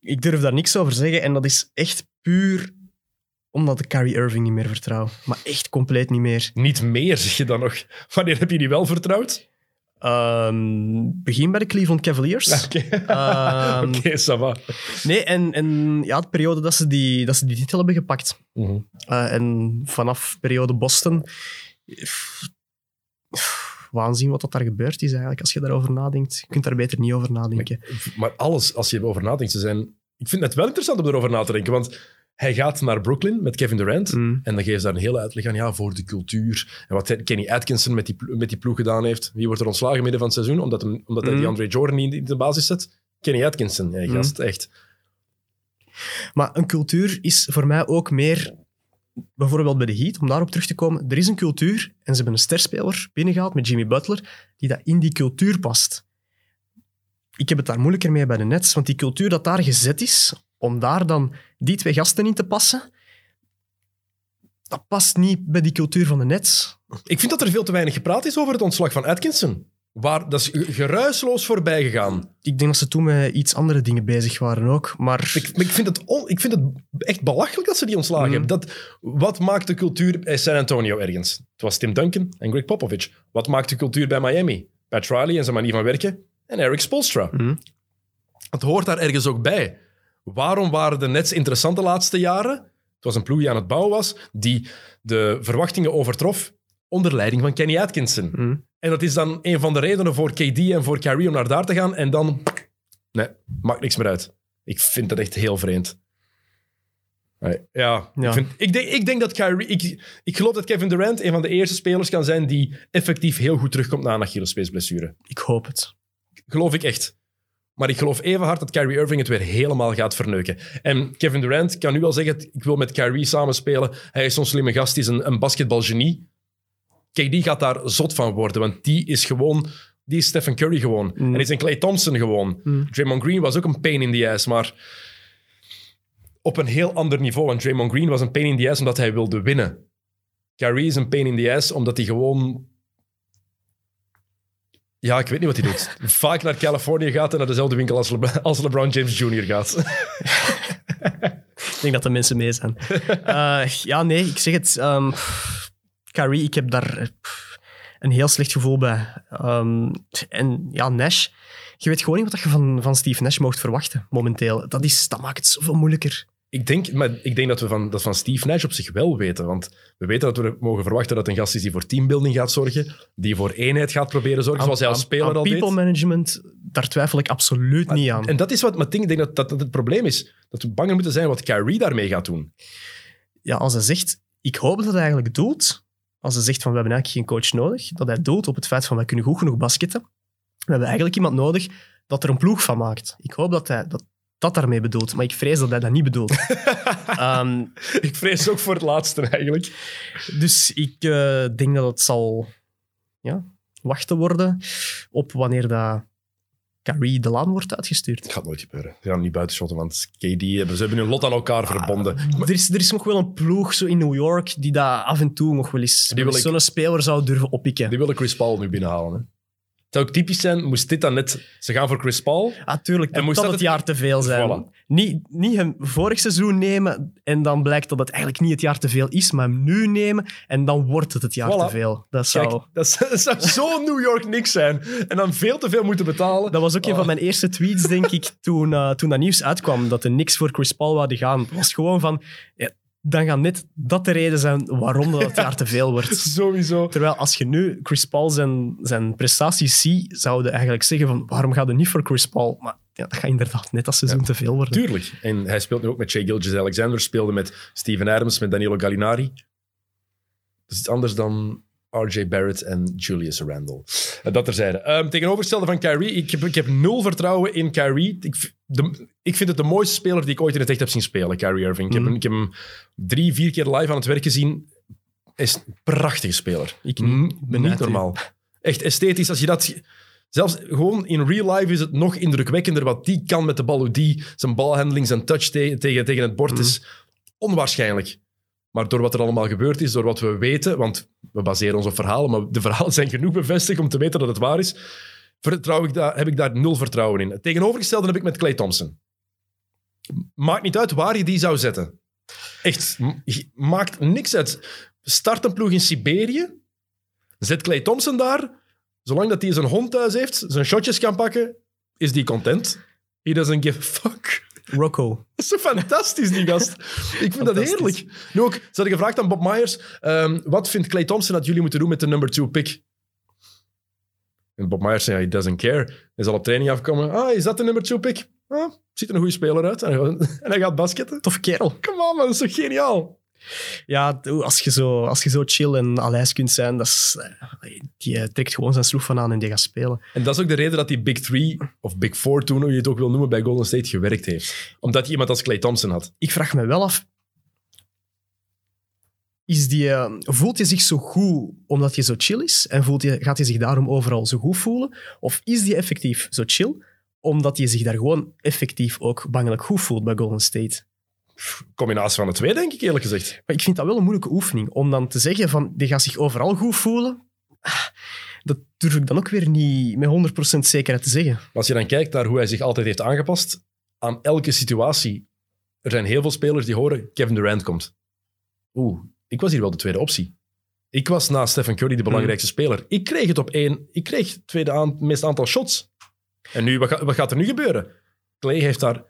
ik durf daar niks over zeggen. En dat is echt puur omdat ik Kyrie Irving niet meer vertrouw. Maar echt compleet niet meer. Niet meer, zeg je dan nog. Wanneer heb je die wel vertrouwd? Ehm, begin bij de Cleveland Cavaliers. Oké, Ehm, ça va. Nee, en, en ja, de periode dat ze die, dat ze die titel hebben gepakt. Mhm. Eh, en vanaf periode Boston... pff, pff, Waanzin wat dat daar gebeurd is eigenlijk, als je daarover nadenkt. Je kunt daar beter niet over nadenken. Maar alles, als je erover nadenkt, ze zijn... Ik vind het wel interessant om erover na te denken, want hij gaat naar Brooklyn met Kevin Durant Mm. en dan geeft ze daar een hele uitleg aan, ja, voor de cultuur. En wat Kenny Atkinson met die, met die ploeg gedaan heeft. Wie wordt er ontslagen midden van het seizoen, omdat, hem, omdat hij Mm. die Andre Jordan niet in de basis zet? Kenny Atkinson, ja, gast, echt. Maar een cultuur is voor mij ook meer, bijvoorbeeld bij de Heat, om daarop terug te komen. Er is een cultuur en ze hebben een sterspeler binnengehaald met Jimmy Butler, die dat in die cultuur past. Ik heb het daar moeilijker mee bij de Nets, want die cultuur dat daar gezet is, om daar dan die twee gasten in te passen, dat past niet bij die cultuur van de Nets. Ik vind dat er veel te weinig gepraat is over het ontslag van Atkinson. Waar, dat is ge- geruisloos voorbij gegaan. Ik denk dat ze toen met iets andere dingen bezig waren ook, maar... Ik, ik, vind het on- ik vind het echt belachelijk dat ze die ontslagen Mhm. hebben. Dat, wat maakt de cultuur bij San Antonio ergens? Het was Tim Duncan en Greg Popovich. Wat maakt de cultuur bij Miami? Pat Riley en zijn manier van werken. En Eric Spoelstra. Mhm. Het hoort daar ergens ook bij. Waarom waren de Nets interessant de laatste jaren? Het was een ploeg die aan het bouwen was, die de verwachtingen overtrof onder leiding van Kenny Atkinson. Mhm. En dat is dan een van de redenen voor KD en voor Kyrie om naar daar te gaan. En dan... Nee, maakt niks meer uit. Ik vind dat echt heel vreemd. Ja, Ja. Ik, vind, ik, denk, ik denk dat Kyrie... Ik, ik geloof dat Kevin Durant een van de eerste spelers kan zijn die effectief heel goed terugkomt na een Achillespeesblessure. Ik hoop het. Geloof ik echt. Maar ik geloof even hard dat Kyrie Irving het weer helemaal gaat verneuken. En Kevin Durant kan nu al zeggen, ik wil met Kyrie samenspelen. Hij is zo'n slimme gast, hij is een, een basketbalgenie. KD gaat daar zot van worden, want die is gewoon... Die is Stephen Curry gewoon. En die is een Clay Thompson gewoon. Draymond Green was ook een pain in the ass, maar op een heel ander niveau. Want Draymond Green was een pain in the ass omdat hij wilde winnen. Kyrie is een pain in the ass omdat hij gewoon ja, ik weet niet wat hij doet. Vaak naar Californië gaat en naar dezelfde winkel als, als LeBron James Jr. gaat. Ik denk dat de mensen mee zijn. Eh, ja, nee, ik zeg het. ehm Kyrie, ik heb daar eh, een heel slecht gevoel bij. Ehm, en ja, Nash. Je weet gewoon niet wat je van, van Steve Nash mocht verwachten, momenteel. Dat, is, dat maakt het zoveel moeilijker. Ik denk, maar ik denk dat we van, dat van Steve Nash op zich wel weten. Want we weten dat we mogen verwachten dat een gast is die voor teambuilding gaat zorgen. Die voor eenheid gaat proberen zorgen, zoals hij als speler aan al people deed. management, daar twijfel ik absoluut niet aan. En dat is wat maar ik denk dat, dat dat het probleem is. Dat we banger moeten zijn wat Kyrie daarmee gaat doen. ja, als hij zegt, ik hoop dat hij eigenlijk doelt, als hij zegt van we hebben eigenlijk geen coach nodig, dat hij doelt op het feit van wij kunnen goed genoeg basketten. We hebben eigenlijk iemand nodig dat er een ploeg van maakt. Ik hoop dat hij dat, dat daarmee bedoelt, maar ik vrees dat hij dat niet bedoelt. Ehm, Ik vrees ook voor het laatste eigenlijk. dus ik eh, denk dat het zal ja, wachten worden op wanneer dat Kyrie de laan wordt uitgestuurd. Het gaat nooit gebeuren. Ze gaan niet buitenshotten, want KD hebben, ze hebben hun lot aan elkaar verbonden. Er is, er is nog wel een ploeg zo in New York die dat af en toe nog wel eens, zo'n speler zou durven oppikken. Die willen Chris Paul nu binnenhalen. Hè. Het zou ook typisch zijn, moest dit dan net... Ze gaan voor Chris Paul. Ah, tuurlijk, En dat, moest dat dat het jaar te veel zijn. Voilà. Niet, niet hem vorig seizoen nemen en dan blijkt dat het eigenlijk niet het jaar te veel is, maar hem nu nemen en dan wordt het het jaar Voilà. te veel. Dat, zou, Kijk, dat zou, dat zou zo New York niks zijn. En dan veel te veel moeten betalen. dat was ook een van mijn eerste tweets, denk ik, toen, eh, toen dat nieuws uitkwam, dat er niks voor Chris Paul wouden gaan. Het was gewoon van, ja, dan gaat net dat de reden zijn waarom dat het jaar te veel wordt. Sowieso. Terwijl als je nu Chris Paul zijn, zijn prestaties ziet, zouden eigenlijk zeggen van waarom gaat er niet voor Chris Paul? Maar ja, dat gaat inderdaad net dat seizoen te veel worden. Tuurlijk. En hij speelt nu ook met Shea Gilgeous-Alexander, speelde met Steven Adams, met Danilo Gallinari. Dat is iets anders dan RJ Barrett en Julius Randle. Eh, Dat terzijde. Ehm tegenovergestelde van Kyrie, ik heb, ik heb nul vertrouwen in Kyrie. Ik, de, ik vind het de mooiste speler die ik ooit in het echt heb zien spelen, Kyrie Irving. Ik, heb, Mhm. hem- ik heb hem drie, vier keer live aan het werk gezien. Hij is een prachtige speler. Ik. Mm, ben niet normaal. Echt esthetisch. Als je dat... Zelfs gewoon in real life is het nog indrukwekkender wat die kan met de bal. Hoe die zijn balhandling, zijn touch te- tegen, tegen het bord Mhm. is onwaarschijnlijk. Maar door wat er allemaal gebeurd is, door wat we weten, want we baseren ons op verhalen, maar de verhalen zijn genoeg bevestigd om te weten dat het waar is, vertrouw ik daar, heb ik daar nul vertrouwen in. Het tegenovergestelde heb ik met Clay Thompson. Maakt niet uit waar je die zou zetten. Echt, maakt niks uit. Start een ploeg in Siberië, zet Clay Thompson daar, zolang dat hij zijn hond thuis heeft, zijn shotjes kan pakken, is die content. He doesn't give a fuck. Rocco. Dat is zo fantastisch, die gast. Ik vind dat heerlijk. Nu ook, ze hadden gevraagd aan Bob Myers, ehm, wat vindt Clay Thompson dat jullie moeten doen met de number two pick? En Bob Myers zei, he doesn't care. Hij zal op training afkomen. Ah, is dat de number two pick? Ah, ziet er een goede speler uit. En hij, hij gaat basketten. Toffe kerel. Come on, man, dat is toch geniaal? Ja, als je zo, als je zo chill en alijs kunt zijn, dat is, eh, die eh, trekt gewoon zijn sloeg van aan en die gaat spelen. En dat is ook de reden dat die Big Three, of Big Four toen, hoe je het ook wil noemen, bij Golden State gewerkt heeft. Omdat je iemand als Clay Thompson had. Ik vraag me wel af, is die, eh, voelt hij zich zo goed omdat hij zo chill is? En voelt hij, gaat hij zich daarom overal zo goed voelen? Of is die effectief zo chill omdat hij zich daar gewoon effectief ook bangelijk goed voelt bij Golden State? Combinatie van de twee, denk ik eerlijk gezegd. Maar ik vind dat wel een moeilijke oefening. Om dan te zeggen van, die gaat zich overal goed voelen. ah, Dat durf ik dan ook weer niet met 100% zekerheid te zeggen. Als je dan kijkt naar hoe hij zich altijd heeft aangepast aan elke situatie. Er zijn heel veel spelers die horen, Kevin Durant komt. Oeh, ik was hier wel de tweede optie. Ik was na Stephen Curry de belangrijkste speler. Ik kreeg het op één. Ik kreeg het tweede aan, meeste aantal shots. En nu, wat gaat er nu gebeuren? Clay heeft daar...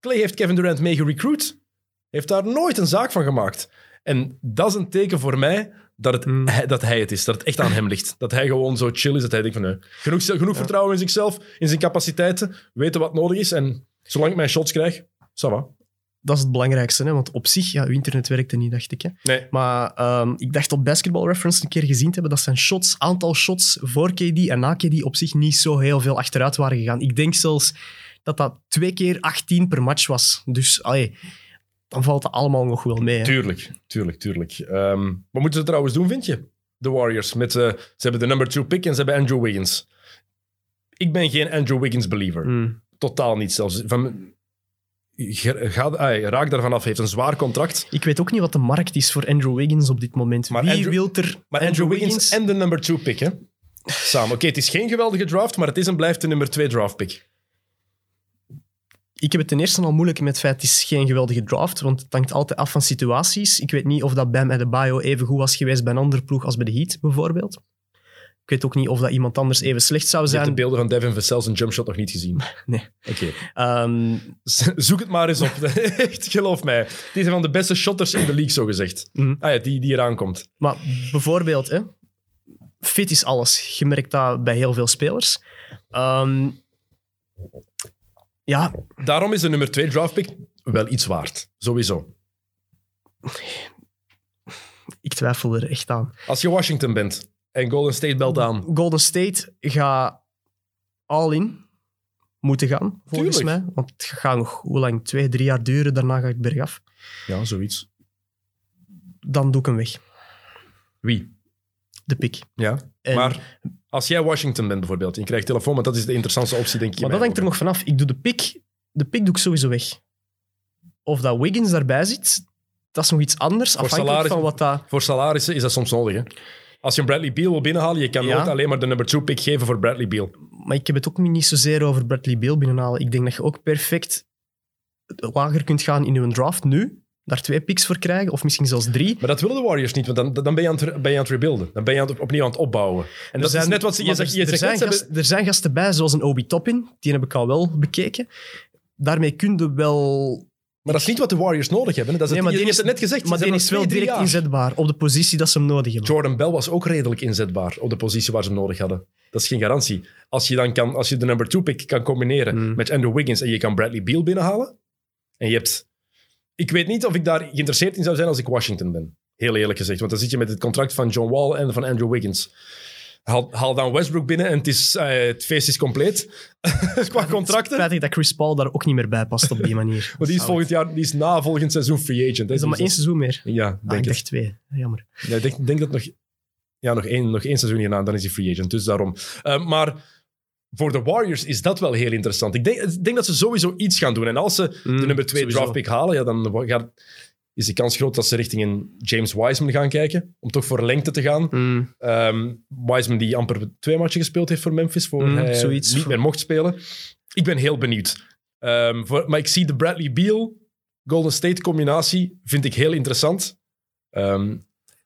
Clay heeft Kevin Durant mee gerecruit. Heeft daar nooit een zaak van gemaakt. En dat is een teken voor mij dat, het, Mm. hij, dat hij het is. Dat het echt aan hem ligt. Dat hij gewoon zo chill is. Dat hij denkt van, nee, genoeg, genoeg vertrouwen in zichzelf, in zijn capaciteiten, weten wat nodig is. En zolang ik mijn shots krijg, ça va. Dat is het belangrijkste, hè? want op zich, ja, uw internet werkte niet, dacht ik. Hè? Nee. Maar ehm, ik dacht op Basketball Reference een keer gezien te hebben dat zijn shots, aantal shots voor KD en na KD op zich niet zo heel veel achteruit waren gegaan. Ik denk zelfs dat dat twee keer 18 per match was. Dus allee, dan valt het allemaal nog wel mee. Hè? Tuurlijk, tuurlijk, tuurlijk. Ehm, wat moeten ze trouwens doen, vind je? De Warriors. Met, eh, ze hebben de number two pick en ze hebben Andrew Wiggins. Ik ben geen Andrew Wiggins believer. Mm. Totaal niet zelfs. Van, ga, raak daarvan af. Heeft een zwaar contract. Ik weet ook niet wat de markt is voor Andrew Wiggins op dit moment. Maar Wie Andrew- wil er Maar Andrew, Wiggins, en de number two pick, hè? Samen. Oké, het is geen geweldige draft, maar het is en blijft de nummer twee draft pick. Ik heb het ten eerste al moeilijk met het feit, het is geen geweldige draft, want het hangt altijd af van situaties. Ik weet niet of dat Bam Adebayo even goed was geweest bij een andere ploeg als bij de Heat, bijvoorbeeld. Ik weet ook niet of dat iemand anders even slecht zou Je hebt zijn. de beelden van Devin Vassell zijn jumpshot nog niet gezien. Nee. Oké. Ehm, Zoek het maar eens op. Echt, geloof mij. Is een van de beste shotters in de league, zo gezegd. Mhm. Ah ja, die, die eraan komt. maar bijvoorbeeld, hè, fit is alles. Je merkt dat bij heel veel spelers. Ehm, ja, Daarom is de nummer twee draft pick wel iets waard. Sowieso. ik twijfel er echt aan. Als je Washington bent en Golden State belt aan. Golden State gaat all in moeten gaan, volgens Tuurlijk. mij. Want het gaat nog, hoe lang? Twee, drie jaar duren, daarna ga ik bergaf. Ja, zoiets. Dan doe ik hem weg, Wie? De pick. Ja. En- Maar als jij Washington bent bijvoorbeeld, en je krijgt telefoon, want dat is de interessantste optie, denk ik. Maar dat hangt er nog vanaf. Ik doe de pick, de pick doe ik sowieso weg. Of dat Wiggins daarbij zit, dat is nog iets anders, afhankelijk salaris- van wat dat... Voor salarissen is dat soms nodig. Hè? Als je een Bradley Beal wil binnenhalen, je kan Ja. nooit alleen maar de number two pick geven voor Bradley Beal. Maar ik heb het ook niet zozeer over Bradley Beal binnenhalen. Ik denk dat je ook perfect lager kunt gaan in je draft nu, daar twee picks voor krijgen, of misschien zelfs drie. Maar dat willen de Warriors niet, want dan, dan ben, je aan het, ben je aan het rebuilden. Dan ben je aan het, opnieuw aan het opbouwen. En dat is net wat ze... Je zegt, er, je er zegt zijn ze hebben- er zijn gasten bij, zoals een Obi Toppin. Die heb ik al wel bekeken. Daarmee kun je wel... Maar dat is niet wat de Warriors nodig hebben. Dat is Nee, het, je, hebt het net gezegd. Maar die is wel direct jaar. inzetbaar op de positie dat ze hem nodig hebben. Jordan Bell was ook redelijk inzetbaar op de positie waar ze hem nodig hadden. Dat is geen garantie. Als je dan kan, als je de number two pick kan combineren Mm. met Andrew Wiggins en je kan Bradley Beal binnenhalen. En je hebt... Ik weet niet of ik daar geïnteresseerd in zou zijn als ik Washington ben. Heel eerlijk gezegd. Want dan zit je met het contract van John Wall en van Andrew Wiggins. Haal, haal dan Westbrook binnen en het, is, eh, het feest is compleet. Qua contracten. Spijtig dat Chris Paul daar ook niet meer bij past op die manier. Maar die is volgend jaar, die is na volgend seizoen free agent. hè. Is dat maar Dus één seizoen meer? Ja, Ah, denk ik het. dacht twee. Jammer. Ja, ik denk, denk dat nog, ja, nog, één, nog één seizoen hierna, dan is hij free agent. Dus daarom. Eh, maar voor de Warriors is dat wel heel interessant. Ik denk, ik denk dat ze sowieso iets gaan doen. En als ze Mm, de nummer twee sowieso. draft pick halen, ja, dan gaat, is de kans groot dat ze richting een James Wiseman gaan kijken. Om toch voor lengte te gaan. Mm. Ehm, Wiseman die amper twee matchen gespeeld heeft voor Memphis, voor Mm, hij zoiets. niet meer mocht spelen. Ik ben heel benieuwd. Ehm, voor, maar ik zie de Bradley Beal Golden State combinatie vind ik heel interessant. Ehm,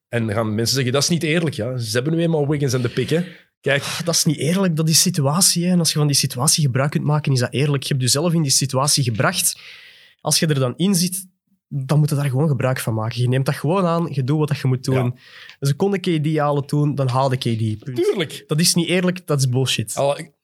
en gaan mensen zeggen, dat is niet eerlijk. Ja. Ze hebben nu eenmaal Wiggins en de pick. Hè. Kijk, Dat is niet eerlijk, dat is situatie. Hè. En als je van die situatie gebruik kunt maken, is dat eerlijk. Je hebt jezelf in die situatie gebracht. Als je er dan in zit, dan moet je daar gewoon gebruik van maken. Je neemt dat gewoon aan, je doet wat je moet doen. Ze konden KD halen toen, dan haalde KD. Punt. tuurlijk. Dat is niet eerlijk, dat is bullshit.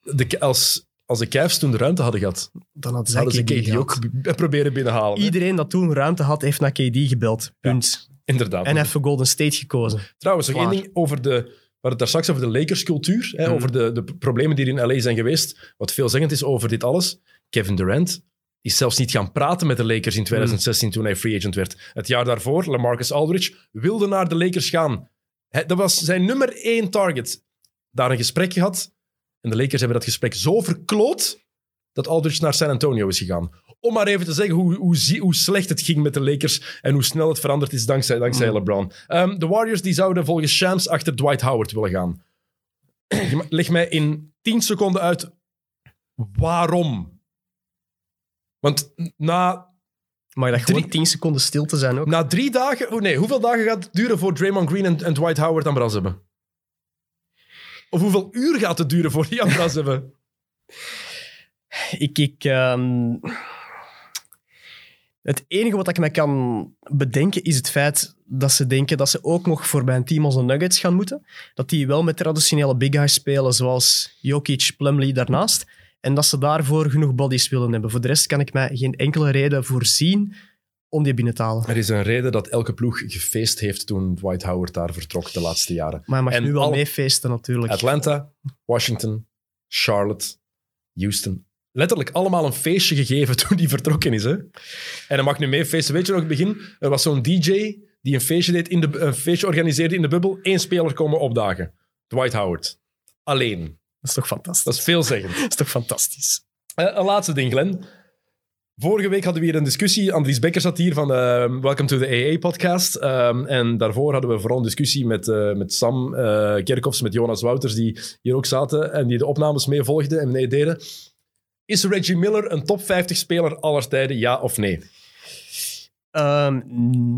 De, als, als de Cavs toen de ruimte hadden gehad, Dan hadden hadden ze KD, KD ook proberen binnenhalen. hè. Iedereen dat toen ruimte had, heeft naar KD gebeld. Punt. Inderdaad. En heeft voor Golden State gekozen. Trouwens, nog één ding over de... We hadden het daar straks over de Lakers-cultuur, hè, Mhm. over de, de problemen die er in LA zijn geweest. Wat veelzeggend is over dit alles. Kevin Durant is zelfs niet gaan praten met de Lakers in 2016 toen hij free agent werd. Het jaar daarvoor, LaMarcus Aldridge wilde naar de Lakers gaan. Hij- dat was zijn nummer één target. Daar een gesprek gehad. En de Lakers hebben dat gesprek zo verkloot dat Aldridge naar San Antonio is gegaan. Om maar even te zeggen hoe, hoe, hoe slecht het ging met de Lakers en hoe snel het veranderd is dankzij, dankzij Mm. LeBron. Ehm, de Warriors die zouden volgens Shams achter Dwight Howard willen gaan. Leg mij in 10 seconden uit waarom. Want na, Maar dat gewoon Drie- 10 seconden stil te zijn ook. na drie dagen... Oh nee, hoeveel dagen gaat het duren voor Draymond Green en, en Dwight Howard ambras hebben? Of hoeveel uur gaat het duren voor die ambras hebben? Ik, ik, ehm, Het enige wat ik me kan bedenken is het feit dat ze denken dat ze ook nog voor bij een team als de Nuggets gaan moeten. Dat die wel met traditionele big guys spelen, zoals Jokic, Plumlee daarnaast. En dat ze daarvoor genoeg bodies willen hebben. Voor de rest kan ik mij geen enkele reden voorzien om die binnen te halen. Er is een reden dat elke ploeg gefeest heeft toen Dwight Howard daar vertrok de laatste jaren. Maar hij mag En nu wel al- meefeesten natuurlijk. Atlanta, Washington, Charlotte, Houston. Letterlijk allemaal een feestje gegeven toen die vertrokken is. Hè? En hij mag nu mee feesten. Weet je nog, het begin? Er was zo'n DJ die een feestje, deed in de, een feestje organiseerde in de bubbel. Eén speler komen opdagen. Dwight Howard. Alleen. Dat is toch fantastisch? Dat is veelzeggend. Dat is toch fantastisch? Eh, een laatste ding, Glenn. Vorige week hadden we hier een discussie. Andries Becker zat hier van eh, Welcome to the AA-podcast. en daarvoor hadden we vooral een discussie met, eh, met Sam eh Kerkhoffs, met Jonas Wouters, die hier ook zaten en die de opnames mee volgden en mee deden. Is Reggie Miller een top 50 speler aller tijden, ja of nee? Ehm,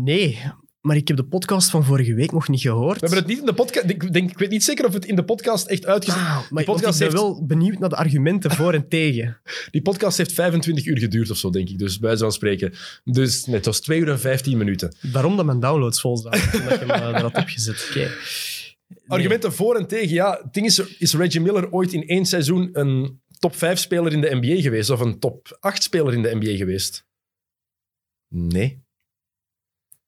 nee, maar ik heb de podcast van vorige week nog niet gehoord. We hebben het niet in de podcast... Ik, denk, ik weet niet zeker of het in de podcast echt uitgezet... Ah, maar podcast ik ben heeft, wel benieuwd naar de argumenten voor en tegen. die podcast heeft 25 uur geduurd of zo, denk ik. Dus bij van spreken. Dus nee, het was 2 uur en 15 minuten. Daarom dat mijn downloads vol zaten, omdat je me had opgezet. Oké. Argumenten voor en tegen. Ja, het ding is, is Reggie Miller ooit in één seizoen een top 5 speler in de NBA geweest? Of een top 8 speler in de NBA geweest? Nee.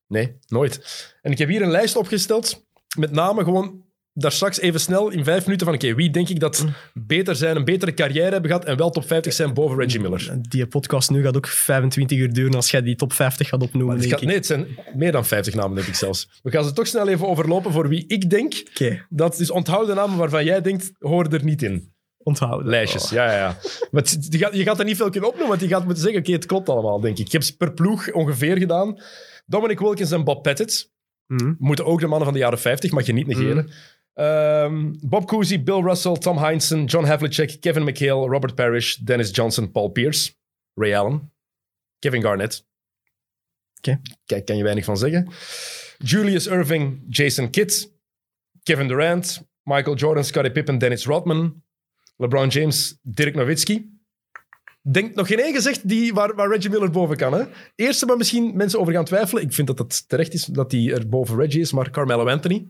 Nee, nooit. En ik heb hier een lijst opgesteld met namen gewoon daar straks even snel in vijf minuten van oké, wie denk ik dat beter zijn, een betere carrière hebben gehad en wel top 50 zijn boven Reggie Miller? Die podcast nu gaat ook 25 uur duren als jij die top 50 gaat opnoemen. Het, gaat, nee, het zijn meer dan 50 namen, denk ik zelfs. We gaan ze toch snel even overlopen voor wie ik denk. Oké, Dat is onthoud de namen waarvan jij denkt, horen er niet in. Onthouden. Lijstjes, ja, ja, ja. Maar het- je, gaat, je gaat er niet veel kunnen opnoemen, want je gaat moeten zeggen, oké, het klopt allemaal, denk ik. Ik heb ze per ploeg ongeveer gedaan. Dominic Wilkins en Bob Pettit. Mhm. Moeten ook de mannen van de jaren 50, mag je niet negeren. Ehm, Bob Cousy, Bill Russell, Tom Heinsohn, John Havlicek, Kevin McHale, Robert Parrish, Dennis Johnson, Paul Pierce, Ray Allen, Kevin Garnett. Oké. Kijk, kan je weinig van zeggen. Julius Irving, Jason Kidd, Kevin Durant, Michael Jordan, Scottie Pippen, Dennis Rodman, LeBron James, Dirk Nowitzki. Denk nog geen één gezegd die, waar, waar Reggie Miller boven kan. Hè? Eerste waar misschien mensen over gaan twijfelen. Ik vind dat het terecht is dat hij er boven Reggie is, maar Carmelo Anthony.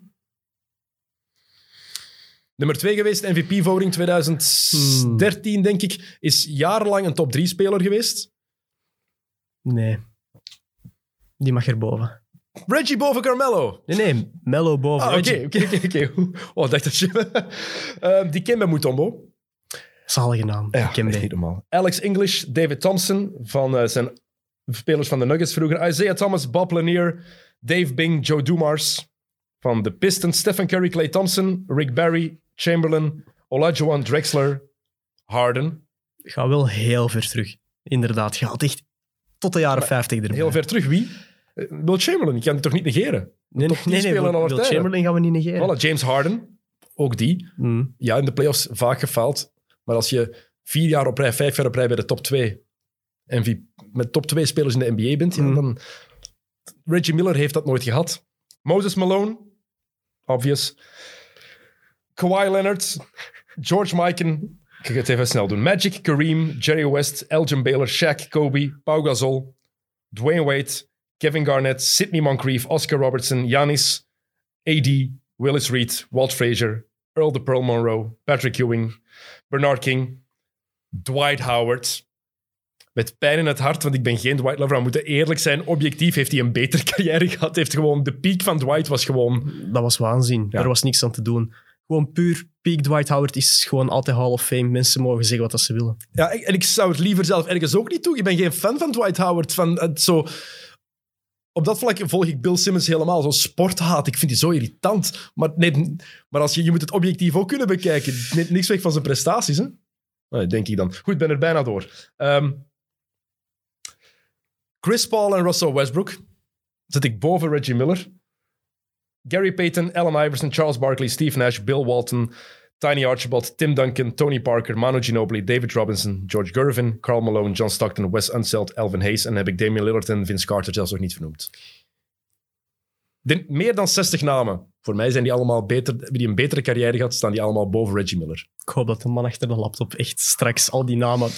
Nummer twee geweest, MVP-voting 2013, denk ik. Is jarenlang een top 3 speler geweest. Nee. Die mag erboven. Reggie boven Carmelo. Nee, nee. Mello boven. Ah, oké, Reggie. oké, oké, oké. Oh, dacht dat je... Ehm, die Kemba Mutombo. Zalige naam. Ja, echt niet normaal. Alex English, David Thompson, van eh, zijn spelers van de Nuggets vroeger. Isaiah Thomas, Bob Lanier, Dave Bing, Joe Dumars van de Pistons. Stephen Curry, Clay Thompson, Rick Barry, Chamberlain, Olajuwon Drexler, Harden. Gaat wel heel ver terug. Inderdaad. Gaat echt tot de jaren 50 erbij. Heel ver terug. Wie? Eh, Will Chamberlain, ik kan die toch niet negeren? Nee, nee, 10 nee. nee speler Will. Chamberlain gaan we niet negeren. Voilà, James Harden, ook die. Mm. Ja, in de playoffs vaak gefaald. Maar als je vier jaar op rij, vijf jaar op rij bij de top twee MVP, met top twee spelers in de NBA bent, ja, Mm. dan... Reggie Miller heeft dat nooit gehad. Moses Malone, obvious. Kawhi Leonard, George Mikan, ik ga het even snel doen. Magic, Kareem, Jerry West, Elgin Baylor, Shaq, Kobe, Pau Gasol, Dwayne Wade, Kevin Garnett, Sidney Moncrief, Oscar Robertson, Giannis, AD, Willis Reed, Walt Frazier, Earl de Pearl Monroe, Patrick Ewing, Bernard King, Dwight Howard. Met pijn in het hart, want ik ben geen Dwight lover. We moeten eerlijk zijn. Objectief heeft hij een betere carrière gehad. Heeft gewoon, de piek van Dwight was gewoon... Dat was waanzin. Ja. Daar was niks aan te doen. Gewoon puur peak Dwight Howard is gewoon altijd Hall of Fame. Mensen mogen zeggen wat dat ze willen. Ja, en ik zou het liever zelf ergens ook niet doen. Ik ben geen fan van Dwight Howard. Van het zo... Op dat vlak volg ik Bill Simmons helemaal. Zo sporthaat. Ik vind die zo irritant. Maar, nee, maar als je, je moet het objectief ook kunnen bekijken. Niks weg van zijn prestaties. Hè? Nou, denk ik dan. Goed, ben er bijna door. Ehm, Chris Paul en Russell Westbrook zet ik boven Reggie Miller. Gary Payton, Allen Iverson, Charles Barkley, Steve Nash, Bill Walton, Tiny Archibald, Tim Duncan, Tony Parker, Manu Ginobili, David Robinson, George Gervin, Carl Malone, John Stockton, Wes Unseld, Elvin Hayes. En dan heb ik Damian Lillard en Vince Carter zelfs nog niet vernoemd. De- meer dan 60 namen. Voor mij zijn die allemaal beter, hebben die een betere carrière gehad, staan die allemaal boven Reggie Miller. Ik hoop dat de man achter de laptop echt straks al die namen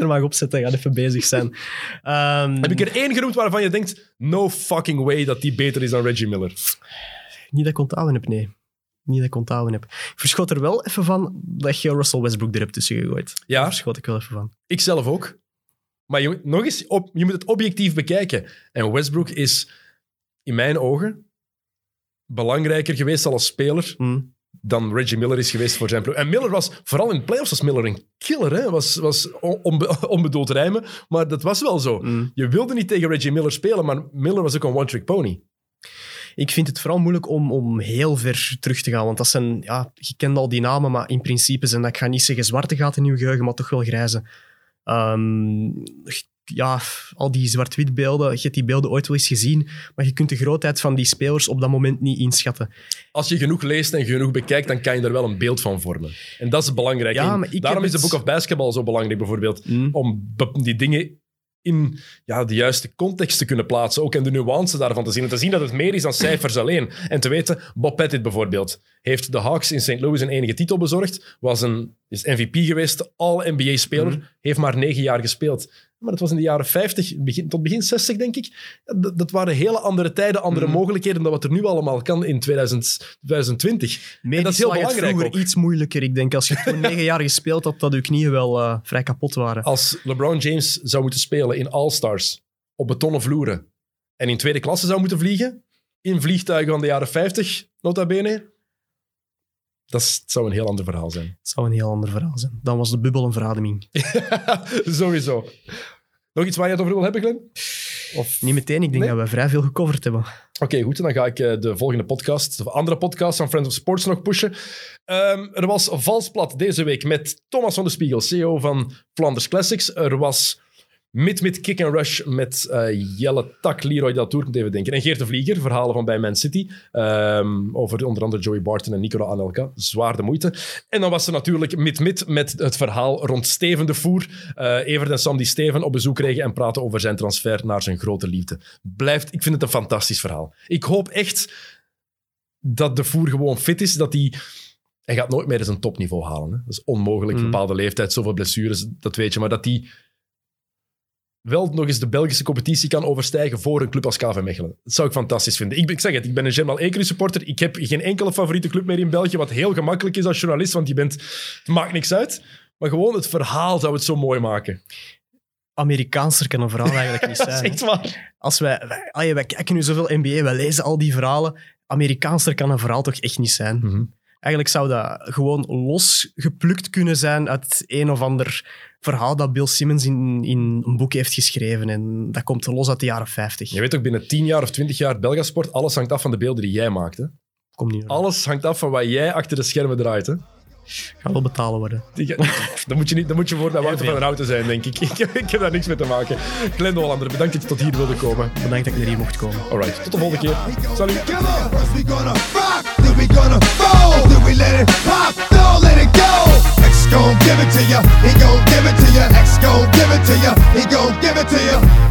er mag opzetten, gaat even bezig zijn. Ehm, Heb ik er één genoemd waarvan je denkt, no fucking way dat die beter is dan Reggie Miller? Niet dat ik onthouden heb, nee. Niet dat ik onthouden heb. Ik verschot er wel even van dat je Russell Westbrook er hebt tussen gegooid. Daar Ja, verschot ik wel even van. ik zelf ook. Maar je, moet- nog eens, op, je moet het objectief bekijken. En Westbrook is in mijn ogen belangrijker geweest als speler Hm. dan Reggie Miller is geweest voor zijn ploeg. En Miller was, vooral in de playoffs, was Miller een killer. Hè? Was, was on- onbe- onbedoeld rijmen, maar dat was wel zo. Hm. Je wilde niet tegen Reggie Miller spelen, maar Miller was ook een one-trick pony. Ik vind het vooral moeilijk om, om heel ver terug te gaan. Want dat zijn, ja, je kent al die namen, maar in principe zijn dat, ik ga niet zeggen zwarte gaten in je geheugen, maar toch wel grijze. Ehm, ja, al die zwart-wit beelden, je hebt die beelden ooit wel eens gezien, maar je kunt de grootheid van die spelers op dat moment niet inschatten. Als je genoeg leest en genoeg bekijkt, dan kan je er wel een beeld van vormen. En dat is belangrijk. Ja, En maar ik Daarom is de Book of Basketball zo belangrijk, bijvoorbeeld. Hm. Om die dingen in ja, de juiste context te kunnen plaatsen. Ook en de nuance daarvan te zien. En te zien dat het meer is dan cijfers alleen. En te weten, Bob Pettit bijvoorbeeld, heeft de Hawks in St. Louis een enige titel bezorgd. Was een, is MVP geweest, all-NBA-speler. Mhm. Heeft maar negen jaar gespeeld. Maar dat was in de jaren 50, begin, tot begin 60, denk ik. Dat, dat waren hele andere tijden, andere Mhm. mogelijkheden dan wat er nu allemaal kan in 2000, 2020. En dat is heel lag het belangrijk vroeger ook. iets moeilijker. Ik denk als je toen negen jaar gespeeld had, dat je knieën wel eh, vrij kapot waren. Als LeBron James zou moeten spelen in All-Stars op betonnen vloeren en in tweede klasse zou moeten vliegen, in vliegtuigen van de jaren 50, nota bene, dat is- zou een heel ander verhaal zijn. Het zou een heel ander verhaal zijn. Dan was de bubbel een verademing. Sowieso. Nog iets waar je het over wil hebben, Glenn? Of... Niet meteen, ik denk Nee? dat we vrij veel gecoverd hebben. Oké, goed. Dan ga ik eh, de volgende podcast, of andere podcast van Friends of Sports nog pushen. Ehm, er was Valsplat deze week met Thomas van de Spiegel, CEO van Flanders Classics. Er was Mid Mid Kick and Rush met eh, Jelle Tak, Leroy Deltour, moet even denken. En Geert de Vlieger, verhalen van bij Man City. Ehm, over onder andere Joey Barton en Nicola Anelka. Zwaar de moeite. En dan was er natuurlijk Mid Mid met het verhaal rond Steven de Voer. Eh Evert en Sam die Steven op bezoek kregen en praten over zijn transfer naar zijn grote liefde. Blijft, ik vind het een fantastisch verhaal. Ik hoop echt dat de Voer gewoon fit is, dat hij... Hij gaat nooit meer een topniveau halen. Hè? Dat is onmogelijk. Mm. Bepaalde leeftijd, zoveel blessures, dat weet je. Maar dat hij wel nog eens de Belgische competitie kan overstijgen voor een club als KV Mechelen. Dat zou ik fantastisch vinden. Ik, ik zeg het, ik ben een Germal Ekeri supporter. Ik heb geen enkele favoriete club meer in België, wat heel gemakkelijk is als journalist, want je bent, het maakt niks uit. Maar gewoon het verhaal zou het zo mooi maken. Amerikaanser kan een verhaal eigenlijk niet zijn. echt waar. Als wij, wij, wij kijken nu zoveel NBA, wij lezen al die verhalen. Amerikaanser kan een verhaal toch echt niet zijn. Mhm. Eigenlijk zou dat gewoon losgeplukt kunnen zijn uit een of ander verhaal dat Bill Simmons in, in een boek heeft geschreven. En dat komt los uit de jaren 50. Je weet ook, binnen 10 jaar of 20 jaar Belgasport, alles hangt af van de beelden die jij maakt. Hè? Komt niet Alles hangt af van wat jij achter de schermen draait. Hè? Gaat wel betalen worden. Dan moet je, niet, dan moet je voor bij Wouter van der Houten zijn, denk ik. ik. Ik heb daar niks mee te maken. Glenn de Hollander, bedankt dat je tot hier wilde komen. Bedankt dat ik naar hier mocht komen. Alright, tot de volgende keer. Salut. We gonna fold, then we let it pop, don't let it go. X gon' give it to ya, he gon' give it to ya. X gon' give it to ya, he gon' give it to ya.